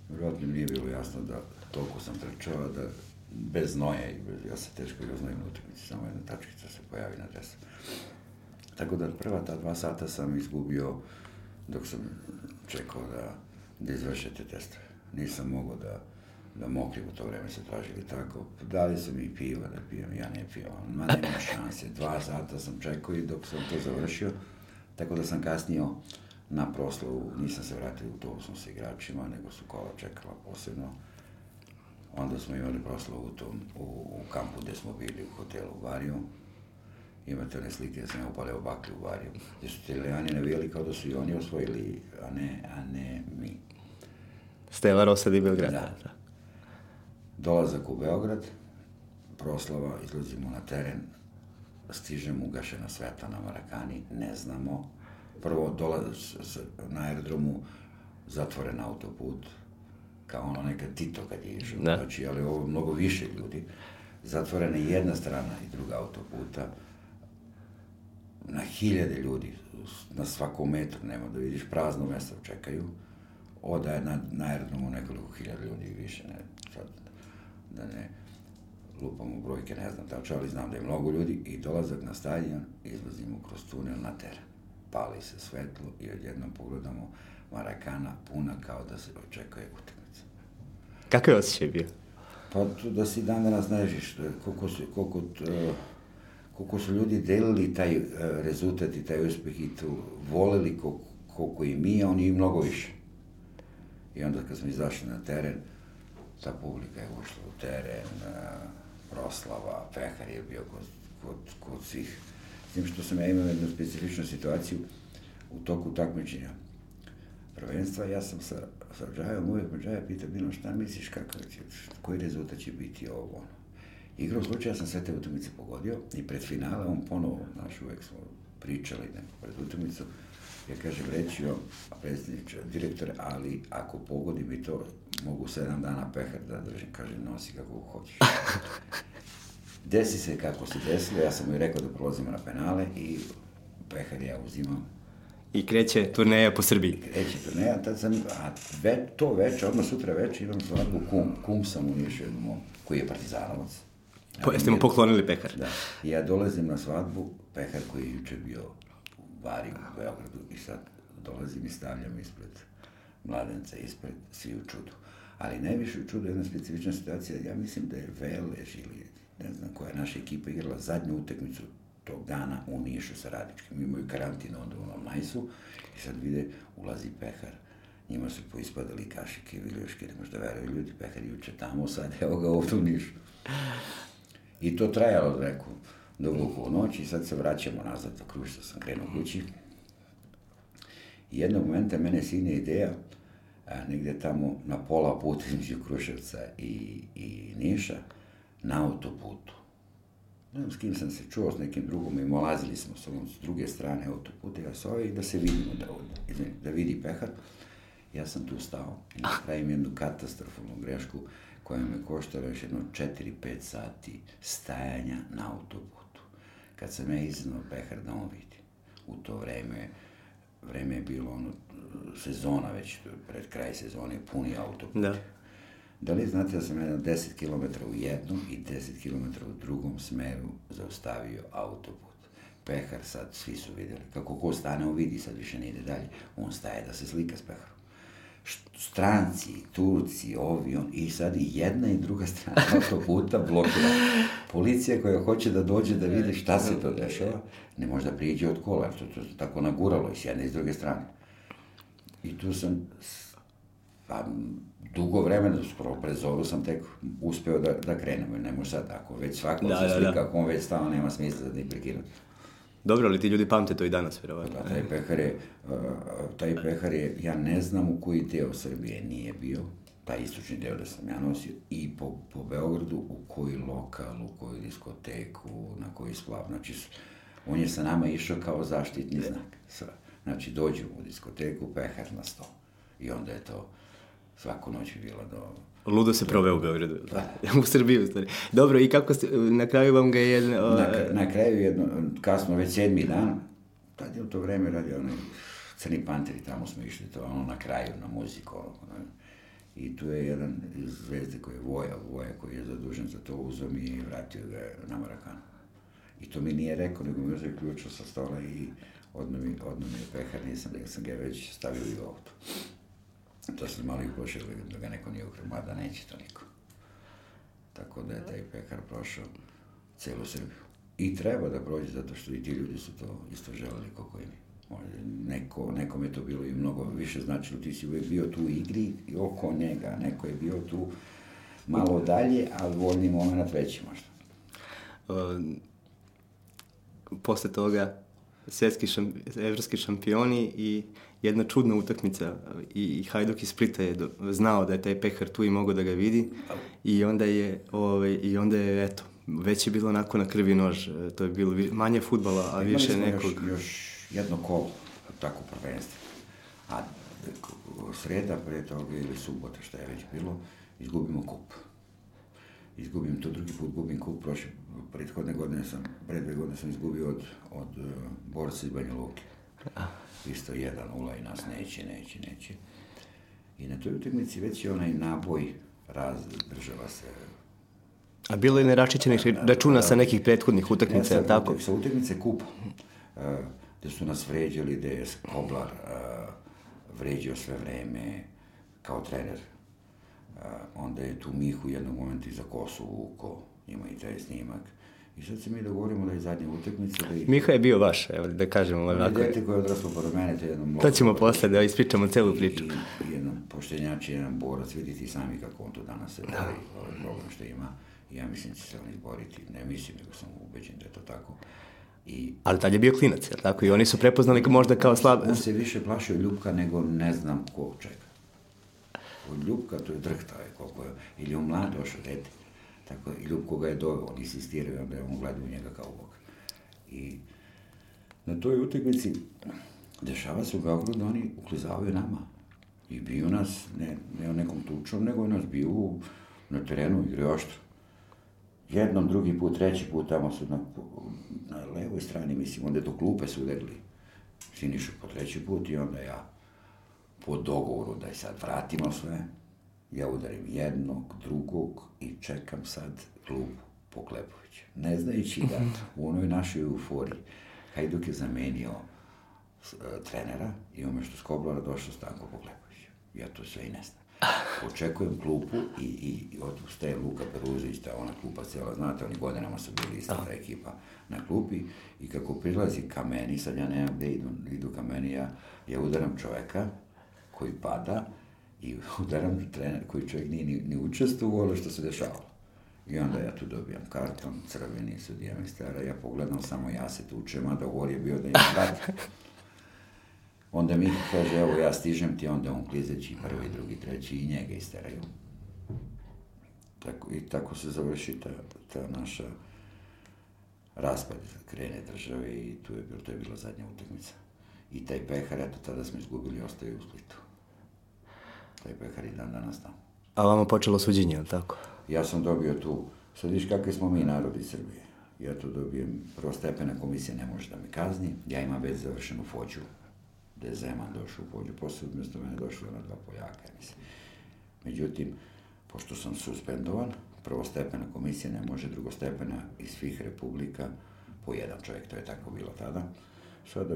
Vjerojatno mi nije bilo jasno da toliko sam trčao, da bez bez, ja se teško i oznojim utakmici, samo jedna tačkica se pojavi na dresu. Tako da prva ta dva sata sam izgubio dok sam čekao da, da izvrše te testove. Nisam mogao da, da mokrim u to vreme se tražili tako. Dali su mi piva da pijem, ja ne pijem, ma nema šanse. Dva sata sam čekao i dok sam to završio, tako da sam kasnio na proslavu, nisam se vratio u autobusom sa igračima, nego su kola čekala posebno. Onda smo imali proslavu u, tom, u, u kampu gde smo bili u hotelu u. Imate one slike da sam ja upaleo baklju u Variju, gde su italijani navijali kao da su i oni osvojili, a ne, a ne mi. Stela Rosa di Belgrada. Da. Dolazak u Beograd, proslava, izlazimo na teren, stižemo ugašena sveta na Marakani, ne znamo. Prvo dolaz, na aerodromu zatvoren autoput, kao ono nekad Tito kad je išao, Da. znači, ali ovo mnogo više ljudi. Zatvorena je jedna strana i druga autoputa, na hiljade ljudi, na svakom metru nema da vidiš, prazno mesto čekaju, oda je na, na aerodromu nekoliko hiljada ljudi i više, ne, sad, da ne lupam u brojke, ne znam tačno, ali znam da je mnogo ljudi i dolazak na stadion, izlazimo kroz tunel na teren. Pali se svetlo i odjednom pogledamo Marakana puna kao da se očekuje utakmica. Kakav je osjećaj bio? Pa to da si dan danas ne žiš, koliko su, koliko, t- koliko su ljudi delili taj e, rezultat i taj uspeh i tu voleli koliko, koliko i mi, a oni i mnogo više. I onda kad smo izašli na teren, ta publika je ušla u teren, e, proslava, pehar je bio kod, kod, kod svih. S tim što sam ja imao jednu specifičnu situaciju u toku takmičenja prvenstva, ja sam sa, sa Džajom uvek me Džaja pita, Bilo, šta misliš, kakav će, koji rezultat će biti ovo, ono. Igrom slučaja sam sve te utakmice pogodio i pred finale on ponovo, znaš, uvek smo pričali neko pred utakmicu, ja kažem, reći vam, predsjedniče, direktore, ali ako pogodim i to, mogu sedam dana pehar da držim, kaže, nosi kako hoćeš. Desi se kako se desilo, ja sam mu i rekao da prolazimo na penale i pehar ja uzimam I kreće turneja po Srbiji. kreće turneja, tad sam, a ve, to veče, odmah sutra veče imam svadbu kum, kum sam u Nišu jednom koji je partizanovac. Po, jeste mu poklonili pekar? Da. I ja dolazim na svadbu, pehar koji je juče bio u Bari, u Beogradu, i sad dolazim i stavljam ispred mladenca, ispred svi u čudu. Ali najviše u čudu je jedna specifična situacija, ja mislim da je Velež ili ne znam koja je naša ekipa igrala zadnju utakmicu tog dana u Nišu sa Radičkim. Imaju karantin onda u onom Najsu i sad vide, ulazi pehar njima su poispadali kašike, viljuške, ne možda veruju ljudi, pekar juče tamo, sad evo ga ovdje u Nišu. I to trajalo neku duboku u noć i sad se vraćamo nazad do Krušca, sam krenuo kući. I jednog momenta mene sine ideja, a, negde tamo na pola puta između Kruševca i, i Niša, na autoputu. Ne znam s kim sam se čuo, s nekim drugom, i molazili smo s ovom s druge strane autoputa, ja sa ovaj, da se vidimo, da, izvini, da vidi pehar. Ja sam tu stao i napravim jednu katastrofalnu grešku koja me koštala još jedno 4-5 sati stajanja na autoputu. Kad sam ja iznao pehar da on vidi. U to vreme, vreme je bilo ono, sezona već, pred kraj sezone, puni autoput. Da. Da li znate da sam jedan 10 km u jednom i 10 km u drugom smeru zaustavio autoput? Pehar sad, svi su videli, kako ko stane, on vidi, sad više ne ide dalje, on staje da se slika s peharom. Stranci, Turci, ovi, on, i sad i jedna i druga strana autoputa blokira. Policija koja hoće da dođe da vidi šta se to dešava, ne može da priđe od kola, to, to, to tako naguralo i s jedne i s druge strane. I tu sam, pa, dugo vremena, skoro pre zoru sam tek uspeo da, da krenemo, ne može sad, ako već svako Da, se da, slika, da. ako on već stao, nema smisla da ih prekinuti. Dobro, ali ti ljudi pamte to i danas, vjerovatno. Da, taj pehar je, uh, taj pehar je, ja ne znam u koji deo Srbije nije bio, taj istočni deo da sam ja nosio, i po, po Beogradu, u koji lokal, u koju diskoteku, na koji splav, znači, on je sa nama išao kao zaštitni znak. Sva. Znači, dođemo u diskoteku, pehar na sto. I onda je to, svaku noć je bilo do... Ludo se proveo u Beogradu. u Srbiji, u stvari. Dobro, i kako ste, na kraju vam ga je... o, Na, na kraju jedno, kasno, već sedmi dan, tad je u to vreme radio onaj Crni Panteri, tamo smo išli, to je ono na kraju, na muziku, ono. I tu je jedan iz zvezde koji je Voja, Voja koji je zadužen za to, uzeo mi i vratio ga na Marakanu. I to mi nije rekao, nego mi uzeo ključ sa stola i odmah mi, odmah mi je pehar, nisam, nego sam ga već stavio i u auto. To sam malo i pošao da ga neko nije ukrao, mada neće to niko. Tako da je taj pekar prošao celu Srbiju. I treba da prođe, zato što i ti ljudi su to isto želeli koliko i mi. Neko, nekom je to bilo i mnogo više značilo, ti si uvijek bio tu u igri i oko njega, neko je bio tu malo dalje, ali voljni moment veći možda. o, posle toga svjetski šam, evropski šampioni i jedna čudna utakmica i, i Hajduk iz Splita je do, znao da je taj pehar tu i mogao da ga vidi i onda je, ovaj, i onda je eto, već je bilo onako na krvi nož, e, to je bilo manje futbala, a više nekog... Još, još jedno kolo, tako prvenstvo. A sreda pre toga ili subota, šta je već bilo, izgubimo kup. Izgubim to drugi put, gubim kup, prošle, prethodne godine sam, pre dve godine sam izgubio od, od uh, borca iz Banja Luke. Isto jedan i nas neće, neće, neće. I na toj utakmici već je onaj naboj raz, država se A bilo je neračićenih računa sa nekih prethodnih utakmica, Ne, sa, tako? Sa utakmice kupa, uh, gde su nas vređali, gde je Koblar uh, vređao sve vreme kao trener. Uh, onda je tu Mihu jednog momenta iza kosu vuko, ima i taj snimak. I sad se mi dogovorimo da je zadnja utakmica, da ih... Miha je bio vaš, evo da kažemo Ono ovako. dete koje je odraslo pored mene, to je jedno To ćemo posle da ispričamo celu priču. I, i jedan poštenjač, jedan borac, vidite i sami kako on to danas se bori, ovaj problem što ima. I ja mislim da će se on izboriti, ne mislim, nego sam ubeđen da je to tako. I Ali tad je bio klinac, je li tako? I oni su prepoznali ga možda kao slab... on se više plašio Ljubka nego ne znam ko čega. Od Ljubka to je drhtao je koliko je, ili on mlad došao dete. Tako, i Ljubko ga je doveo, on insistirao i onda je on gledao njega kao Bog. I na toj utakmici dešava se u Beogradu da oni uklizavaju nama. I bio nas, ne, ne nekom tučom, nego je nas bio na terenu igre oštro. Jednom, drugi put, treći put, tamo su na, na levoj strani, mislim, onda je do klupe su udarili. Sinišu po treći put i onda ja po dogovoru da je sad vratimo sve, ja udarim jednog, drugog i čekam sad klubu po Klepoviću. Ne znajući da u onoj našoj euforiji Hajduk je zamenio e, trenera i umešto Skoblara došao Stanko Poklepović. Ja to sve i ne znam. Očekujem klupu i, i, i od ustaje Luka Peruzić, ta ona klupa cijela, znate, oni godinama su bili ista ta ekipa na klupi i kako prilazi ka meni, sad ja nemam gde idu, idu ka meni, ja, ja udaram čoveka koji pada i udaram trener koji čovjek nije ni, ni učestvovao, ono što se dešavalo. I onda ja tu dobijam karton, crveni su mi stara, ja pogledam samo ja se tučem, a dogovor je bio da ima dati. Onda mi kaže, evo ja stižem ti, onda on klizeći prvi, drugi, treći i njega isteraju. Tako, I tako se završi ta, ta naša raspad, krene države i tu je, to je bila zadnja utakmica. I taj pehar, eto, tada smo izgubili, ostaje u Splitu. Taj pehar i dan danas tamo. A vama počelo suđenje, ali tako? Ja sam dobio tu, sad viš kakvi smo mi narodi Srbije. Ja tu dobijem, prvostepena komisija ne može da me kazni, ja imam već završenu fođu, gde je Zeman došao u fođu, posle umjesto mene došlo na dva Poljaka, mislim. Međutim, pošto sam suspendovan, prvostepena komisija ne može drugostepena iz svih republika po jedan čovjek, to je tako bilo tada. Sada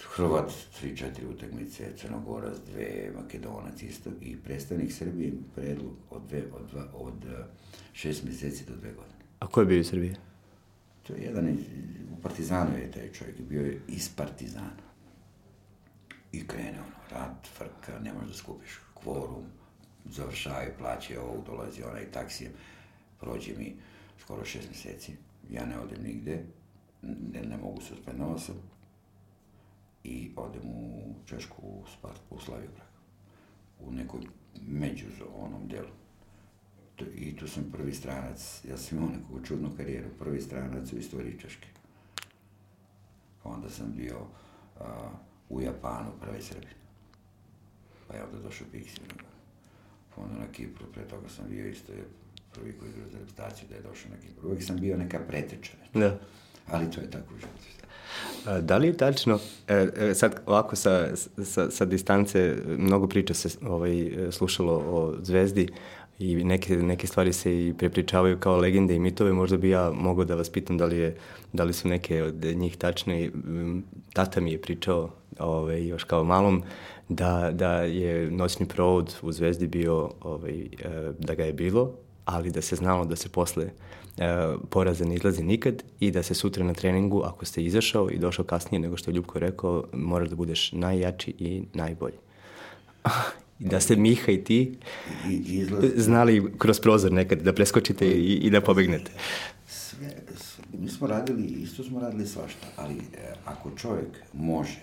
Hrvat, tri, četiri utakmice, Crnogorac, dve, Makedonac isto i predstavnik Srbije predlog od, dve, od, dva, od eh, šest mjeseci do dve godine. A ko je bio iz Srbije? To je jedan, u Partizanu je taj čovjek, bio je iz Partizana. I krene ono, rat, frka, ne možeš da skupiš kvorum, završavaju, plaće ovog, dolazi onaj taksijem, prođe mi skoro šest mjeseci, ja ne odem nigde, ne, ne mogu suspendovati sam, i odem u Češku, u Spart, u Slaviju U nekoj među onom delu. I tu sam prvi stranac, ja sam imao neku čudnu karijeru, prvi stranac u istoriji Češke. Onda sam bio a, u Japanu, prvi Srbin. Pa je onda došao Pixi. Pa onda na Kipru, pre toga sam bio isto prvi koji je za reputaciju da je došao na Kipru. Uvijek sam bio neka preteča. Da. Ali to je tako u životu. Da li je tačno, e, e, sad ovako sa, sa, sa distance, mnogo priča se ovaj, slušalo o zvezdi i neke, neke stvari se i prepričavaju kao legende i mitove, možda bi ja mogao da vas pitam da li, je, da li su neke od njih tačne. Tata mi je pričao ovaj, još kao malom da, da je noćni provod u Zvezdi bio, ovaj, e, da ga je bilo, ali da se znalo da se posle e, poraza ne izlazi nikad i da se sutra na treningu, ako ste izašao i došao kasnije nego što je Ljubko rekao, moraš da budeš najjači i najbolji. I da ste Miha i ti I, znali kroz prozor nekad da preskočite i, i da pobegnete. Sve, sve, mi smo radili, isto smo radili svašta, ali e, ako čovjek može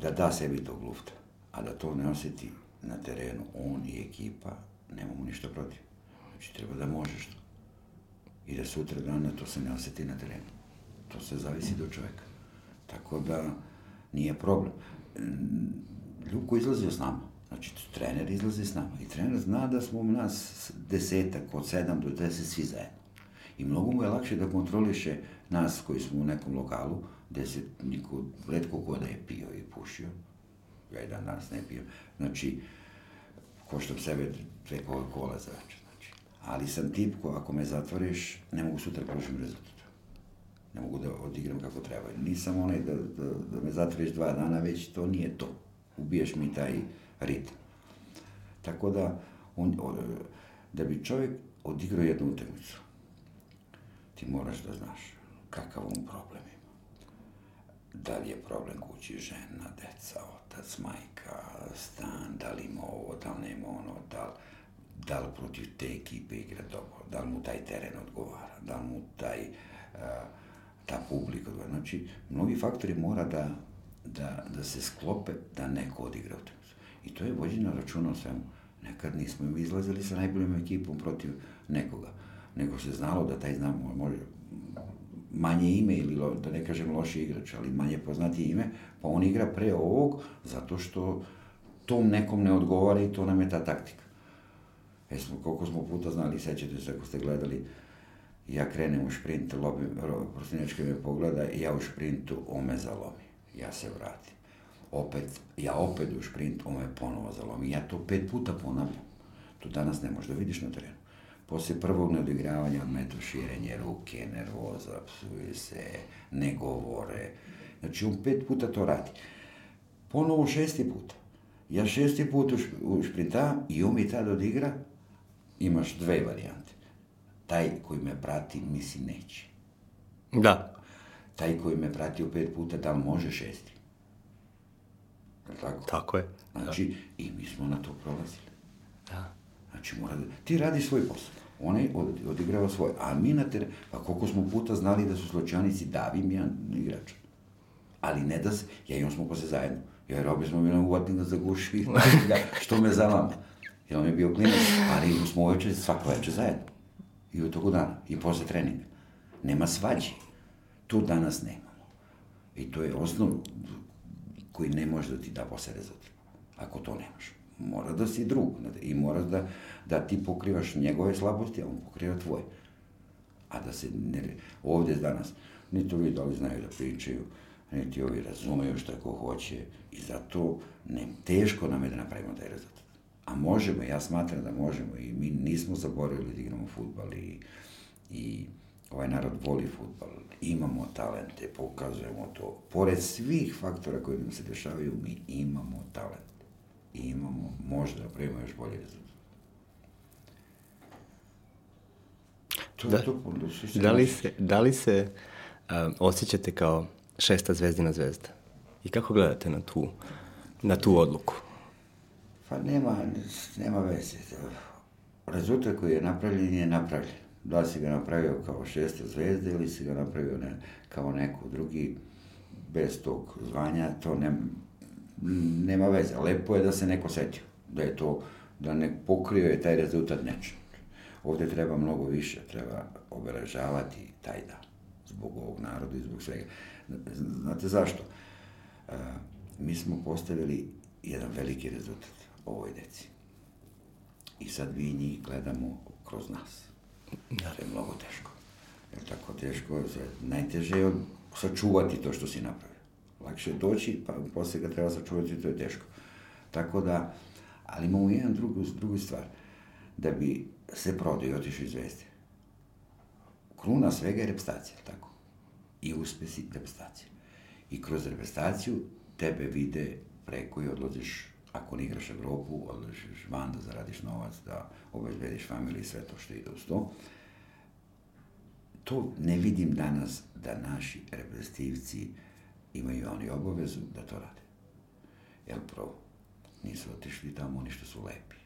da da sebi tog lufta, a da to ne osjeti na terenu, on i ekipa, nemamo ništa protiv. Znači, treba da možeš to. I da sutra dana to se ne osjeti na terenu. To se zavisi do čoveka. Tako da, nije problem. Ljubko izlazio s nama. Znači, trener izlazi s nama. I trener zna da smo nas desetak, od sedam do deset, svi zajedno. I mnogo mu je lakše da kontroliše nas koji smo u nekom lokalu, gde se niko, redko ko da je pio i pušio. Ja i dan danas ne pijem. Znači, koštam sebe dve kola za večer ali sam tip ko ako me zatvoriš, ne mogu sutra prošlim rezultat. Ne mogu da odigram kako treba. Nisam onaj da, da, da me zatvoriš dva dana, već to nije to. Ubiješ mi taj ritam. Tako da, on, da bi čovjek odigrao jednu utakmicu, ti moraš da znaš kakav on problem ima. Da li je problem kući žena, deca, otac, majka, stan, da li ima ovo, da li nema ono, da li da li protiv te ekipe igra dobro, da li mu taj teren odgovara, da li mu taj, uh, ta publika odgovara. Znači, mnogi faktori mora da, da, da se sklope da neko odigra utakmicu. I to je vođeno računa o svemu. Nekad nismo izlazili sa najboljom ekipom protiv nekoga, nego se znalo da taj znamo, može, manje ime ili lo, da ne kažem loši igrač, ali manje poznati ime, pa on igra pre ovog zato što tom nekom ne odgovara i to nam je ta taktika. E smo, koliko smo puta znali, sećate se ako ste gledali, ja krenem u šprint, lobi, prostinjačka me pogleda, ja u šprintu, on me zalomi. Ja se vratim. Opet, ja opet u šprint, on me ponovo zalomi. Ja to pet puta ponavljam. To danas ne možeš da vidiš na terenu. Posle prvog neodigravanja odmetu širenje ruke, nervoza, psuje se, ne govore. Znači, on pet puta to radi. Ponovo šesti put. Ja šesti put u šprinta i on mi tad odigra, imaš dve varijante. Taj koji me prati misli neće. Da. Taj koji me pratio pet puta, da li može šesti? Tako? Tako je. Znači, i mi smo na to prolazili. Da. Znači, mora da... Ti radi svoj posao. Onaj od, odigrava svoj. A mi na teren... Pa koliko smo puta znali da su slučajnici davim jedan igrač. Ali ne da se... Ja i on smo posle zajedno. Ja i Robi smo bili uvatim da zaguši da, što me zalama. Jer on je bio klinac, ali smo uveče, svako veče zajedno. I u toku dana. I posle treninga. Nema svađi. To danas nemamo. I to je osnov koji ne može da ti da posle rezultat. Ako to nemaš. Mora da si drug. I mora da, da ti pokrivaš njegove slabosti, a on pokriva tvoje. A da se ne... Ovde danas, niti ovi da li znaju da pričaju, niti ovi razumeju šta ko hoće. I zato ne, teško nam je da napravimo taj rezultat. A možemo, ja smatram da možemo i mi nismo zaboravili da igramo futbal i, i ovaj narod voli futbal, imamo talente, pokazujemo to. Pored svih faktora koji nam se dešavaju, mi imamo talent. I imamo, možda, prema još bolje rezultat. To Da, je to, da, da li se, da li se um, osjećate kao šesta zvezdina zvezda? I kako gledate na tu, na tu odluku? Pa nema, nema veze. Rezultat koji je napravljen je napravljen. Da si ga napravio kao šesta zvezda ili si ga napravio ne, kao neko drugi bez tog zvanja, to nema, nema veze. Lepo je da se neko setio, da je to, da ne pokrio je taj rezultat nečem. Ovde treba mnogo više, treba obeležavati taj dan zbog ovog naroda i zbog svega. Znate zašto? E, mi smo postavili jedan veliki rezultat ovoj deci. I sad vi njih gledamo kroz nas. Da. To je mnogo teško. Jer tako teško, najteže je sačuvati to što si napravio. Lakše je doći, pa posle ga treba sačuvati, to je teško. Tako da, ali imamo jedan drugu, drugu stvar. Da bi se prodao i otišao iz vesti. Kruna svega je repstacija, tako? I uspesi repstacije. I kroz repstaciju tebe vide preko i odlaziš ako ne igraš Evropu, odlaziš van da zaradiš novac, da obezbediš familiju i sve to što ide uz to. To ne vidim danas da naši reprezentativci imaju oni obavezu da to rade. Jel prvo, nisu otišli tamo oni što su lepi,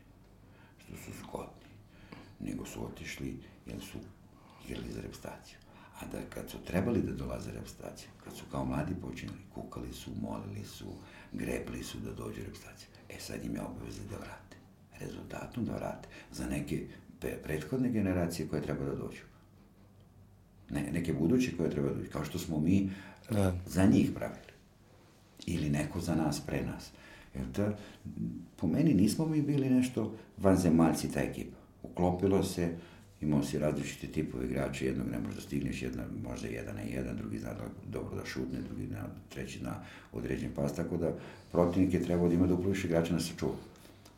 što su zgodni, nego su otišli jer su igrali za repstaciju. A da kad su trebali da dolaze repstaciju, kad su kao mladi počinili, kukali su, molili su, grebli su da dođe repstacija. E sad im je obaveza da vrate. Rezultatom da vrate. Za neke prethodne generacije koje treba da dođu. Ne, neke buduće koje treba da dođu. Kao što smo mi da. za njih pravili. Ili neko za nas, pre nas. Jer da, po meni nismo mi bili nešto vanzemaljci ta ekipa. Uklopilo se, imao si različite tipove igrača, jednog ne možda stigneš, jedna, možda jedan na jedan, drugi zna da dobro da šutne, drugi na, treći na određen pas, tako da protivnik je trebao da ima duplo više igrača na sačuva,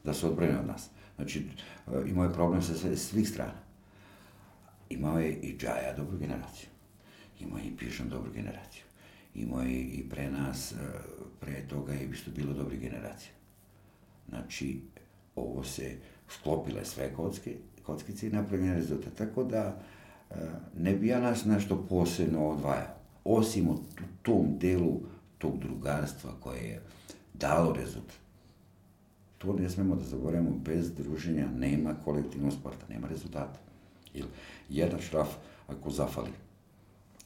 da se odbrane od nas. Znači, e, imao je problem sa sve, svih strana. Imao je i Džaja dobru generaciju. Imao je i Pišan dobru generaciju. Imao je i pre nas, e, pre toga je isto bilo dobri generacije. Znači, ovo se sklopile sve kocke kockice i napravljen rezultat. Tako da e, ne bi ja nas nešto posebno odvajao. Osim u tom delu tog drugarstva koje je dalo rezultat. To ne smemo da zaboravimo, bez druženja nema kolektivnog sporta, nema rezultata. Jer jedan šraf, ako zafali,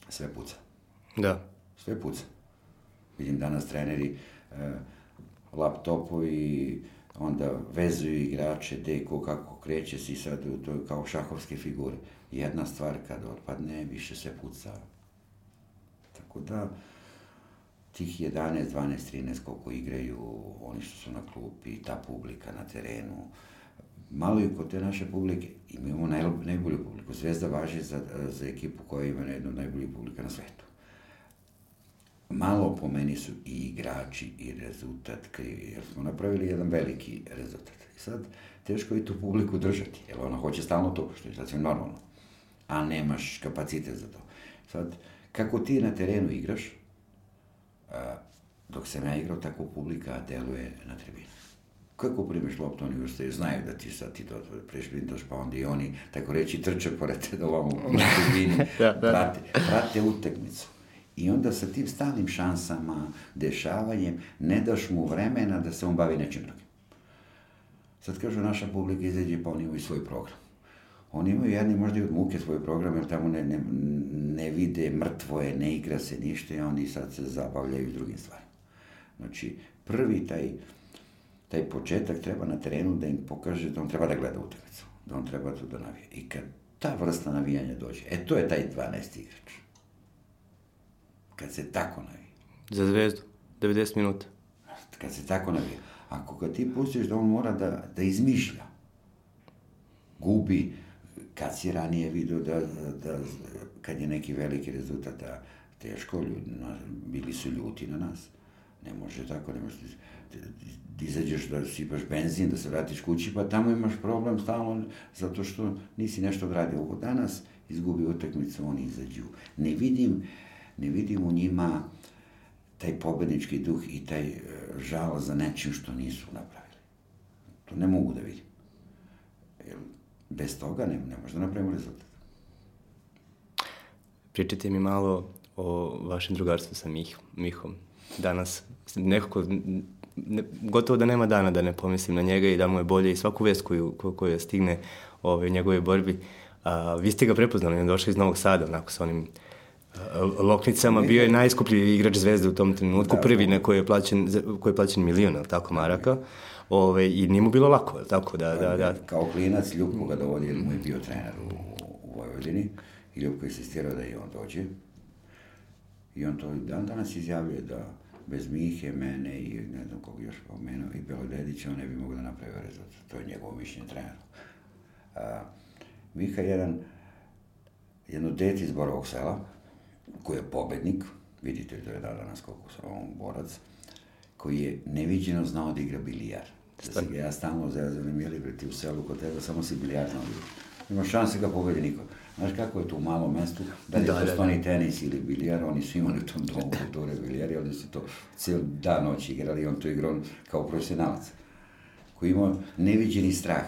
sve puca. Da. Sve puca. Vidim danas treneri, e, laptopovi, onda vezuju igrače, deko kako kreće si sad, to je kao šahovske figure. Jedna stvar kad otpadne, više se puca. Tako da, tih 11, 12, 13 koliko igraju, oni što su na klupi, ta publika na terenu, malo i kod te naše publike, imamo naj, najbolju publiku. Zvezda važi za, za ekipu koja ima jednu od najboljih publika na svetu malo po meni su i igrači i rezultat krivi, jer smo napravili jedan veliki rezultat. I sad, teško je tu publiku držati, jer ona hoće stalno to, što je sasvim normalno, a nemaš kapacitet za to. Sad, kako ti na terenu igraš, a, dok sam ja igrao, tako publika deluje na tribini. Kako primeš loptu, oni ustaju, znaju da ti sad ti to prešprintaš, pa onda i oni, tako reći, trče pored te da ovamo na tribini, da, da. Prate, prate utakmicu I onda sa tim stalnim šansama, dešavanjem, ne daš mu vremena da se on bavi nečim drugim. Sad kažu, naša publika izađe pa oni imaju svoj program. Oni imaju jedni možda i od muke svoj program, jer tamo ne, ne, ne vide, mrtvo je, ne igra se ništa i oni sad se zabavljaju drugim stvarima. Znači, prvi taj, taj početak treba na terenu da im pokaže da on treba da gleda utakmicu, da on treba tu da navija. I kad ta vrsta navijanja dođe, e to je taj 12 igrač. Kad se tako navija. Za zvezdu, 90 minuta. Kad se tako navija. Ako ga ti pustiš da on mora da, da izmišlja, gubi, kad si ranije vidio da, da, kad je neki veliki rezultat, da teško, ljudi, bili su ljuti na nas. Ne može tako, ne može da izađeš da sipaš benzin, da se vratiš kući, pa tamo imaš problem stalno, zato što nisi nešto odradio. Ovo danas izgubi utakmicu, oni izađu. Ne vidim, ne vidim u njima taj pobednički duh i taj e, žal za nečim što nisu napravili. To ne mogu da vidim. Jer bez toga ne, ne možda napravimo rezultat. Pričajte mi malo o vašem drugarstvu sa Mih, Mihom. Danas nekako, ne, gotovo da nema dana da ne pomislim na njega i da mu je bolje i svaku vest koju, koju, koju stigne ove, u njegove borbi. A, vi ste ga prepoznali, on došao iz Novog Sada, onako sa onim Loknicama bio je najskuplji igrač Zvezde u tom trenutku, da, prvi na koji je plaćen, koji je plaćen milion, ali tako, maraka. Ove, I nije mu bilo lako, tako da, da, da. Kao klinac Ljubko ga dovodi, jer mu je bio trener u, u Vojvodini i Ljubko je insistirao da i on dođe. I on to dan danas izjavljuje da bez Mihe, mene i ne znam kog još pomenuo i Belodedića, on ne bi mogao da napravi rezultat. To je njegovo mišljenje trenera. A, Miha je jedan, jedno dete iz Borovog sela, koji je pobednik, vidite da je da danas koliko sam on borac, koji je neviđeno znao da igra bilijar. Da se ja stalno zezam, bre, ti u selu kod tebe, samo si bilijar znao da. Ima šanse ga pobedi niko. Znaš kako je to u malom mestu, da li da, to stoni da, da. tenis ili bilijar, oni su imali u tom domu kulture bilijari, oni su to cijel dan noć igrali, on to igrao kao profesionalac, koji ima neviđeni strah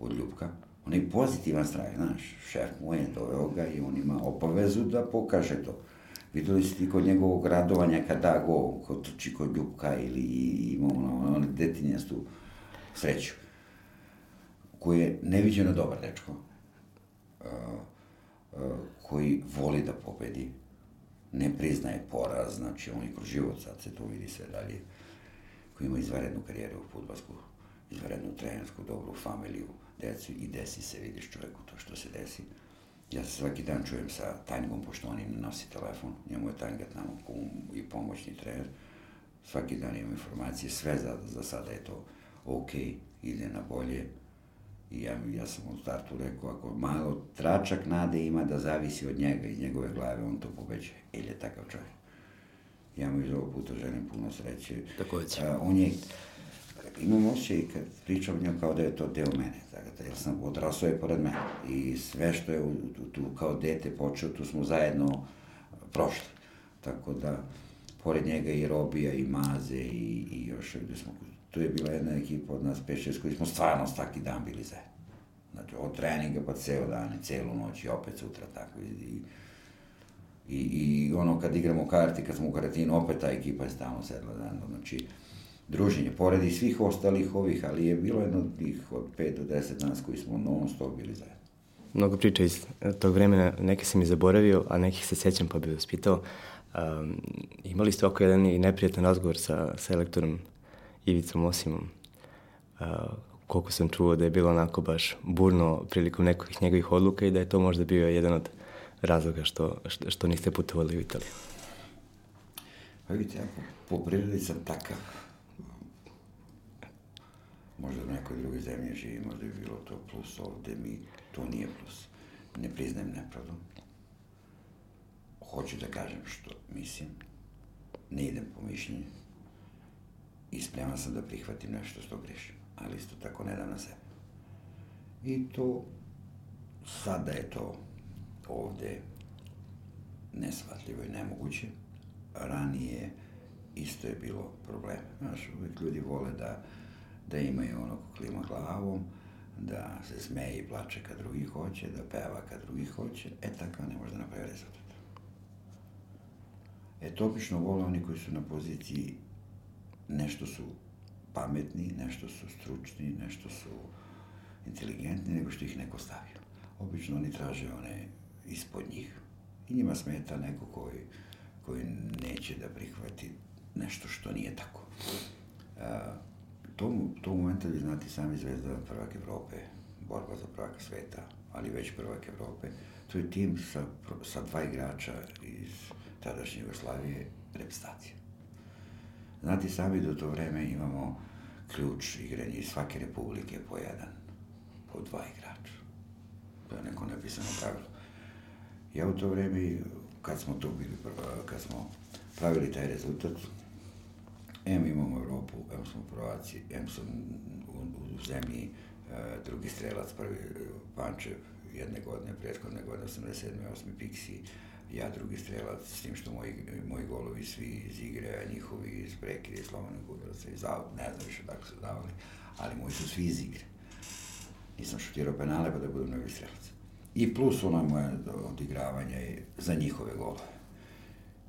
od Ljubka, onaj pozitivan strah, znaš, šef mu je doveo ga i on ima obavezu da pokaže to. Videli ste ti kod njegovog radovanja kad da go, kod trči Ljubka ili ima ono, ono detinjastu sreću, koji je neviđeno dobar dečko, uh, koji voli da pobedi, ne priznaje poraz, znači on i kroz život, sad se to vidi sve dalje, koji ima izvarednu karijeru u futbalsku, izvarednu trenersku, dobru familiju, decu i desi se, vidiš čoveku to što se desi. Ja se svaki dan čujem sa Tajnigom, pošto on ne nosi telefon, njemu je Tajniga tamo kum i pomoćni trener. Svaki dan imam informacije, sve za, za sada je to ok, ide na bolje. I ja, ja sam u startu rekao, ako malo tračak nade ima da zavisi od njega, iz njegove glave, on to pobeđe. Ili je takav čovjek. Ja mu iz ovog puta želim puno sreće. Takođe. A, on je imam osjećaj kad pričam njom kao da je to deo mene, da, jer sam odrasao je pored mene i sve što je tu kao dete počeo, tu smo zajedno prošli. Tako da, pored njega i Robija i Maze i, i još, gde smo, tu je bila jedna ekipa od nas 5-6 koji smo stvarno svaki dan bili zajedno. Znači, od treninga pa ceo dan i celu noć i opet sutra tako i, i, i ono kad igramo karti, kad smo u karatinu, opet ta ekipa je stalno sedla zajedno. Znači, druženje, pored i svih ostalih ovih, ali je bilo jedno od tih od 5 do 10 nas koji smo non stop bili zajedno. Mnogo priča iz tog vremena, neke sam i zaboravio, a nekih se sećam pa bih vas pitao. Um, imali ste oko jedan i neprijatan razgovor sa, sa elektorom Ivicom Osimom. Uh, koliko sam čuo da je bilo onako baš burno prilikom nekih njegovih odluka i da je to možda bio jedan od razloga što, što, što niste putovali u Italiju. Pa vidite, ja po, po prirodi sam takav možda u nekoj drugoj zemlji živi, možda bi bilo to plus ovde, mi, to nije plus. Ne priznajem nepravdu. Hoću da kažem što mislim, ne idem po mišljenju i spreman sam da prihvatim nešto što grešim, ali isto tako ne dam na sebe. I to, sada je to ovde nesvatljivo i nemoguće. Ranije isto je bilo problem. Znaš, uvek ljudi vole da da imaju ono ko klima glavom, da se smeje i plače kad drugi hoće, da peva kad drugi hoće, e tako ne može da napravi rezultat. E, to obično vole oni koji su na poziciji nešto su pametni, nešto su stručni, nešto su inteligentni, nego što ih neko stavio. Obično oni traže one ispod njih. I njima smeta neko koji, koji neće da prihvati nešto što nije tako. A, to, to momenta vi znate sami zvezda prvak Evrope, borba za prvaka sveta, ali već prvak Evrope. To je tim sa, sa dva igrača iz tadašnje Jugoslavije, reprezentacije. Znate sami da u to vreme imamo ključ igranja iz svake republike po jedan, po dva igrača. To je neko napisano pravilo. Ja u to vreme, kad smo to bili, kad smo pravili taj rezultat, M imamo Evropu, M smo prvaci, M sam u, u zemlji e, drugi strelac, prvi Pančev, jedne godine, prethodne godine, 87. 8. Pixi, ja drugi strelac, s tim što moji, moji golovi svi iz igre, a njihovi iz prekide, slovanog udaraca, iz out, ne znam više tako su davali, ali moji su svi iz igre. Nisam šutirao penale pa da budem novi strelac. I plus ona moja odigravanja je za njihove golove.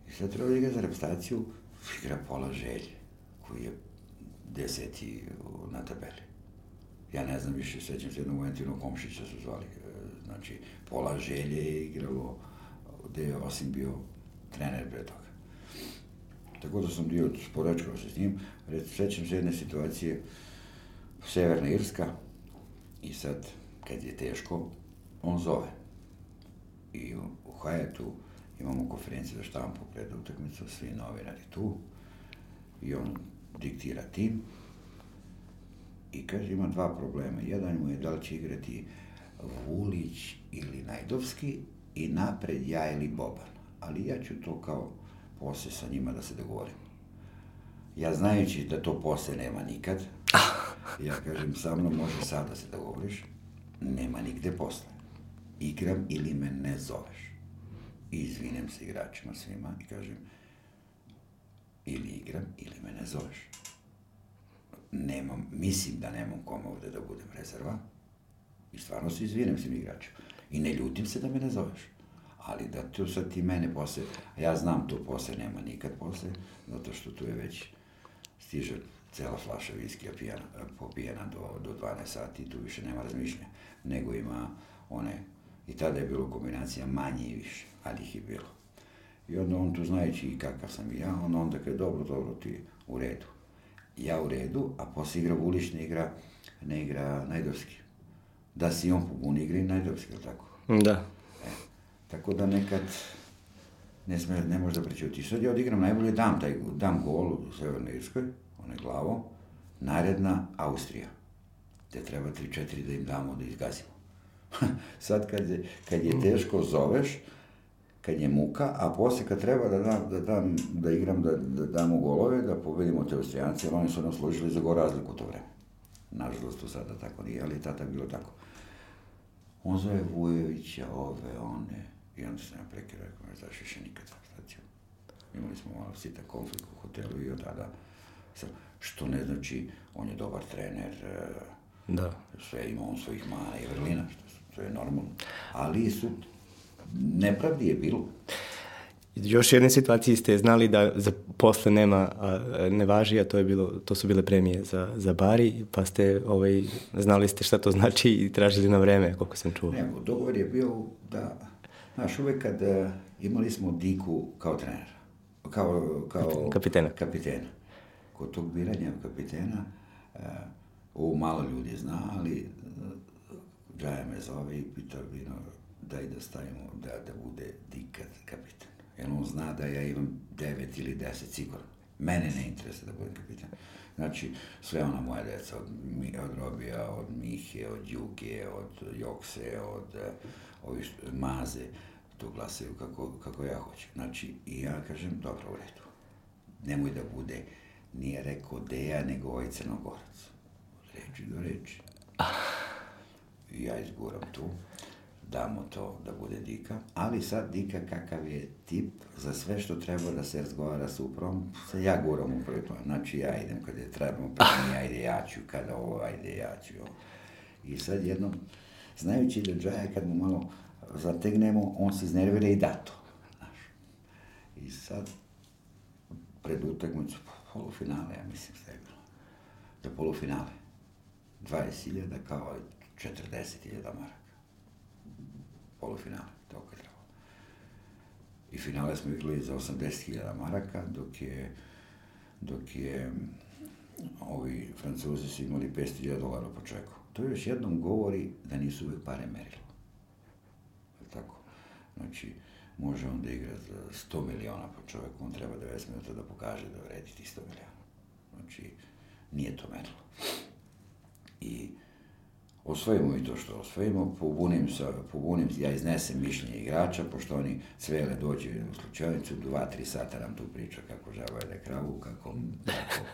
I sad treba da igra za reprezentaciju, igra pola želje, koji je deseti na tabeli. Ja ne znam više, sećam se jednog Valentinu Komšića su zvali, e, znači pola želje je igralo gde je osim bio trener pre toga. Tako da sam bio sporačkao se s njim, sećam se jedne situacije, Severna Irska, i sad, kad je teško, on zove. I u Hajetu imamo konferenciju za štampu pred utakmicu, svi novinari tu, i on diktira tim, i kaže ima dva problema. Jedan mu je da li će igrati Vulić ili Najdovski i napred ja ili Boban. Ali ja ću to kao posle sa njima da se dogovorim. Ja znajući da to posle nema nikad, ja kažem sa mnom može sad da se dogovoriš, nema nigde posle. Igram ili me ne zoveš. I izvinem se igračima svima i kažem ili igram ili me ne zoveš. Nemam, mislim da nemam kome ovde da budem rezerva i stvarno se izvinem svim igračima. I ne ljutim se da me ne zoveš. Ali da tu sad ti mene posle, ja znam tu posle nema nikad posle, zato što tu je već stiže cela flaša viskija pijana, popijena do, do 12 sati tu više nema razmišljanja, nego ima one, i tada je bilo kombinacija manje i više, ali ih je bilo. I onda on tu znajući i kakav sam i ja, on onda kaže, dobro, dobro, ti u redu. Ja u redu, a posle igra Vulić, ne igra, ne igra Najdovski. Da si on pobuni igra i Najdovski, ili tako? Da. E, tako da nekad ne, sme, ne može da prećuti. Sad ja odigram najbolje, dam, taj, dam gol u Severnoj Irskoj, one glavo, naredna Austrija, gde treba 3-4 da im damo da izgazimo. Sad kad je, kad je teško zoveš, kad je muka, a posle kad treba da, dam, da, dam, da igram, da, da damo golove, da pobedimo te Austrijance, jer oni su nam služili za go razliku to vreme. Nažalost, to sada tako nije, ali tada bilo tako. On zove Vujovića, ove, one, i onda se nam prekira, rekao, znaš više nikad sa staciju. Imali smo malo sita konflikt u hotelu i od tada, sam, što ne znači, on je dobar trener, da. sve ima on svojih mana i vrlina, što, to je normalno. Ali su nepravdi je bilo. Još jedne situaciji ste znali da za posle nema, a, ne važi, a to, je bilo, to su bile premije za, za Bari, pa ste, ovaj, znali ste šta to znači i tražili na vreme, koliko sam čuo. Ne, dogovor je bio da, znaš, uvek kad uh, imali smo Diku kao trenera, kao, kao kapitena. kapitena. Kod tog biranja kapitena, uh, ovo malo ljudi zna, ali uh, Džaja me zove i pita, vino, daj da stavimo, da, da bude Dika kapitan. Jer on zna da ja imam 9 ili 10 sigurno. Mene ne interesuje da budem kapitan. Znači, sve ona moja deca, od, od Robija, od Mihe, od Juge, od Jokse, od uh, ovih Maze, to glasaju kako, kako ja hoću. Znači, i ja kažem, dobro, u redu. Nemoj da bude, nije rekao Deja, nego ovaj crnogorac. Reči do reči. I ja izguram tu damo to da bude Dika, ali sad Dika kakav je tip za sve što treba da se razgovara s uprom, sad ja guram u prvi plan, znači ja idem kada je trebamo, pa mi ajde ja ću, kada ovo, ajde ja ću. I sad jednom, znajući da Džaja kad mu malo zategnemo, on se iznervira i da to. Znaš. I sad pred utakmicu, polufinale, ja mislim da je bilo. Za polufinale. 20.000 kao 40.000 maraka. Polufinale, toliko je trebalo. I finale smo igrali za 80.000 maraka, dok je, dok je ovi francuzi su imali 500.000 dolara po čeku. To još jednom govori da nisu uvek pare merilo. Tako. Znači, može on da igra za 100 miliona po čoveku, on treba 90 minuta da pokaže da vredi ti 100 miliona. Znači, nije to merilo. I osvojimo i to što osvojimo, pobunim se, pobunim, ja iznesem mišljenje igrača, pošto oni cvele dođe u slučajnicu, dva, tri sata nam tu priča kako žaba jede kravu, kako, kako,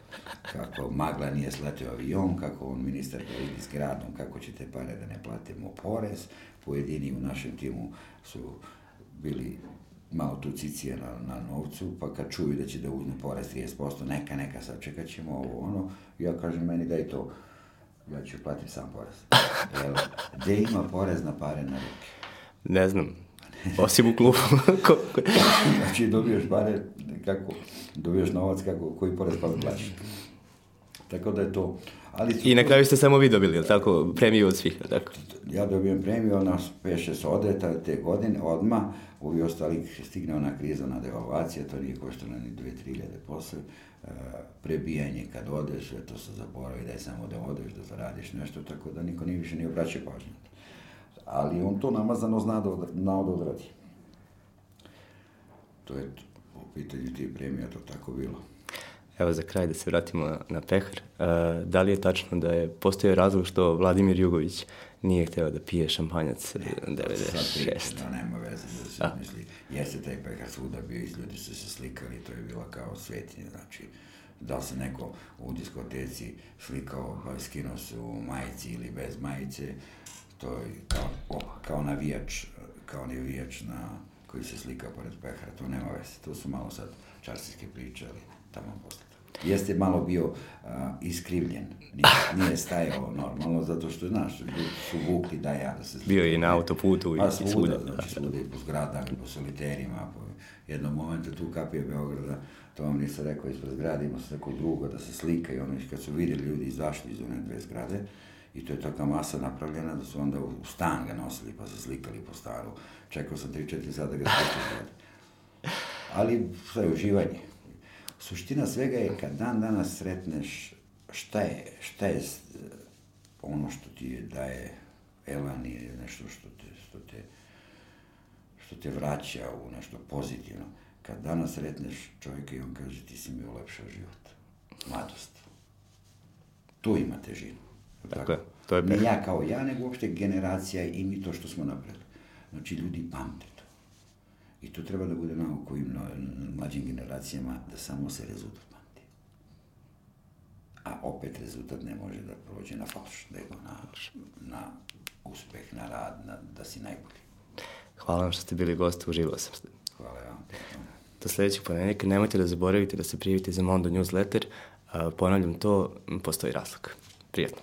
kako magla nije sletio avion, kako on ministar da vidi s gradom, kako će te pare da ne platimo porez, pojedini u našem timu su bili malo tu cicije na, na novcu, pa kad čuju da će da uzme porez 30%, neka, neka, sad čekat ćemo ovo, ono, ja kažem meni daj to, ja ću platiti sam porez. Jel, gde ima porez na pare na ruke? Ne znam, osim u klubu. znači dobiješ pare, kako, dobiješ novac, kako, koji porez pa plaćaš. Tako da je to. Ali I na kraju ste samo vi dobili, ili tako, premiju od svih, tako? Ja dobijem premiju, ona peše se ode te godine, odma, ovi ostali stigne ona kriza na devalvacija, to nije koštalo ni 2-3 ljade posle, prebijanje kad odeš, sve to se zaboravi da je samo da odeš, da zaradiš nešto, tako da niko nije više ni obraća pažnju. Ali on to namazano zna da, zna da odradi. To je u pitanju tih premija to tako bilo. Evo za kraj da se vratimo na, na pehar. Uh, da li je tačno da je postojao razlog što Vladimir Jugović nije hteo da pije šampanjac ne, 96? Da, nema veze da se A. misli. Jeste taj pehar svuda bio i ljudi su se slikali, to je bila kao svetinje, znači da se neko u diskoteci slikao, pa skinuo se u majici ili bez majice, to je kao, o, kao navijač, kao navijač na, koji se slika pored pehara, to nema veze, to su malo sad čarsijske priče, ali tamo posle jeste malo bio uh, iskrivljen. Nije, nije stajao normalno, zato što, znaš, su vukli da ja da se... Bio je i na autoputu i, pa, svuda, i svuda. Znači, svuda i po zgradama, i po soliterima, po jednom momentu tu kapije Beograda, to vam nisam rekao, ispred zgrade imao se neko drugo da se slika i ono, kad su vidjeli ljudi izašli iz one dve zgrade, i to je taka masa napravljena da su onda u stan ga nosili pa se slikali po staru. Čekao sam 3-4 sata da ga spustili. Ali sve je uživanje suština svega je kad dan danas sretneš šta je, šta je ono što ti daje elan ili nešto što te, što te, što te vraća u nešto pozitivno. Kad danas sretneš čovjeka i on kaže ti si mi ulepšao život. Mladost. Tu ima težinu. Tako je. To je ne ja kao ja, nego uopšte generacija i mi to što smo napravili. Znači, ljudi pamte I to treba da bude na kojim mlađim generacijama da samo se rezultat pamti. A opet rezultat ne može da prođe na falš, nego na, na uspeh, na rad, na, da si najbolji. Hvala vam što ste bili gost, uživao sam. Hvala vam. Do sledećeg ponedjeljka nemojte da zaboravite da se prijavite za Mondo newsletter. Ponavljam to, postoji razlog. Prijetno.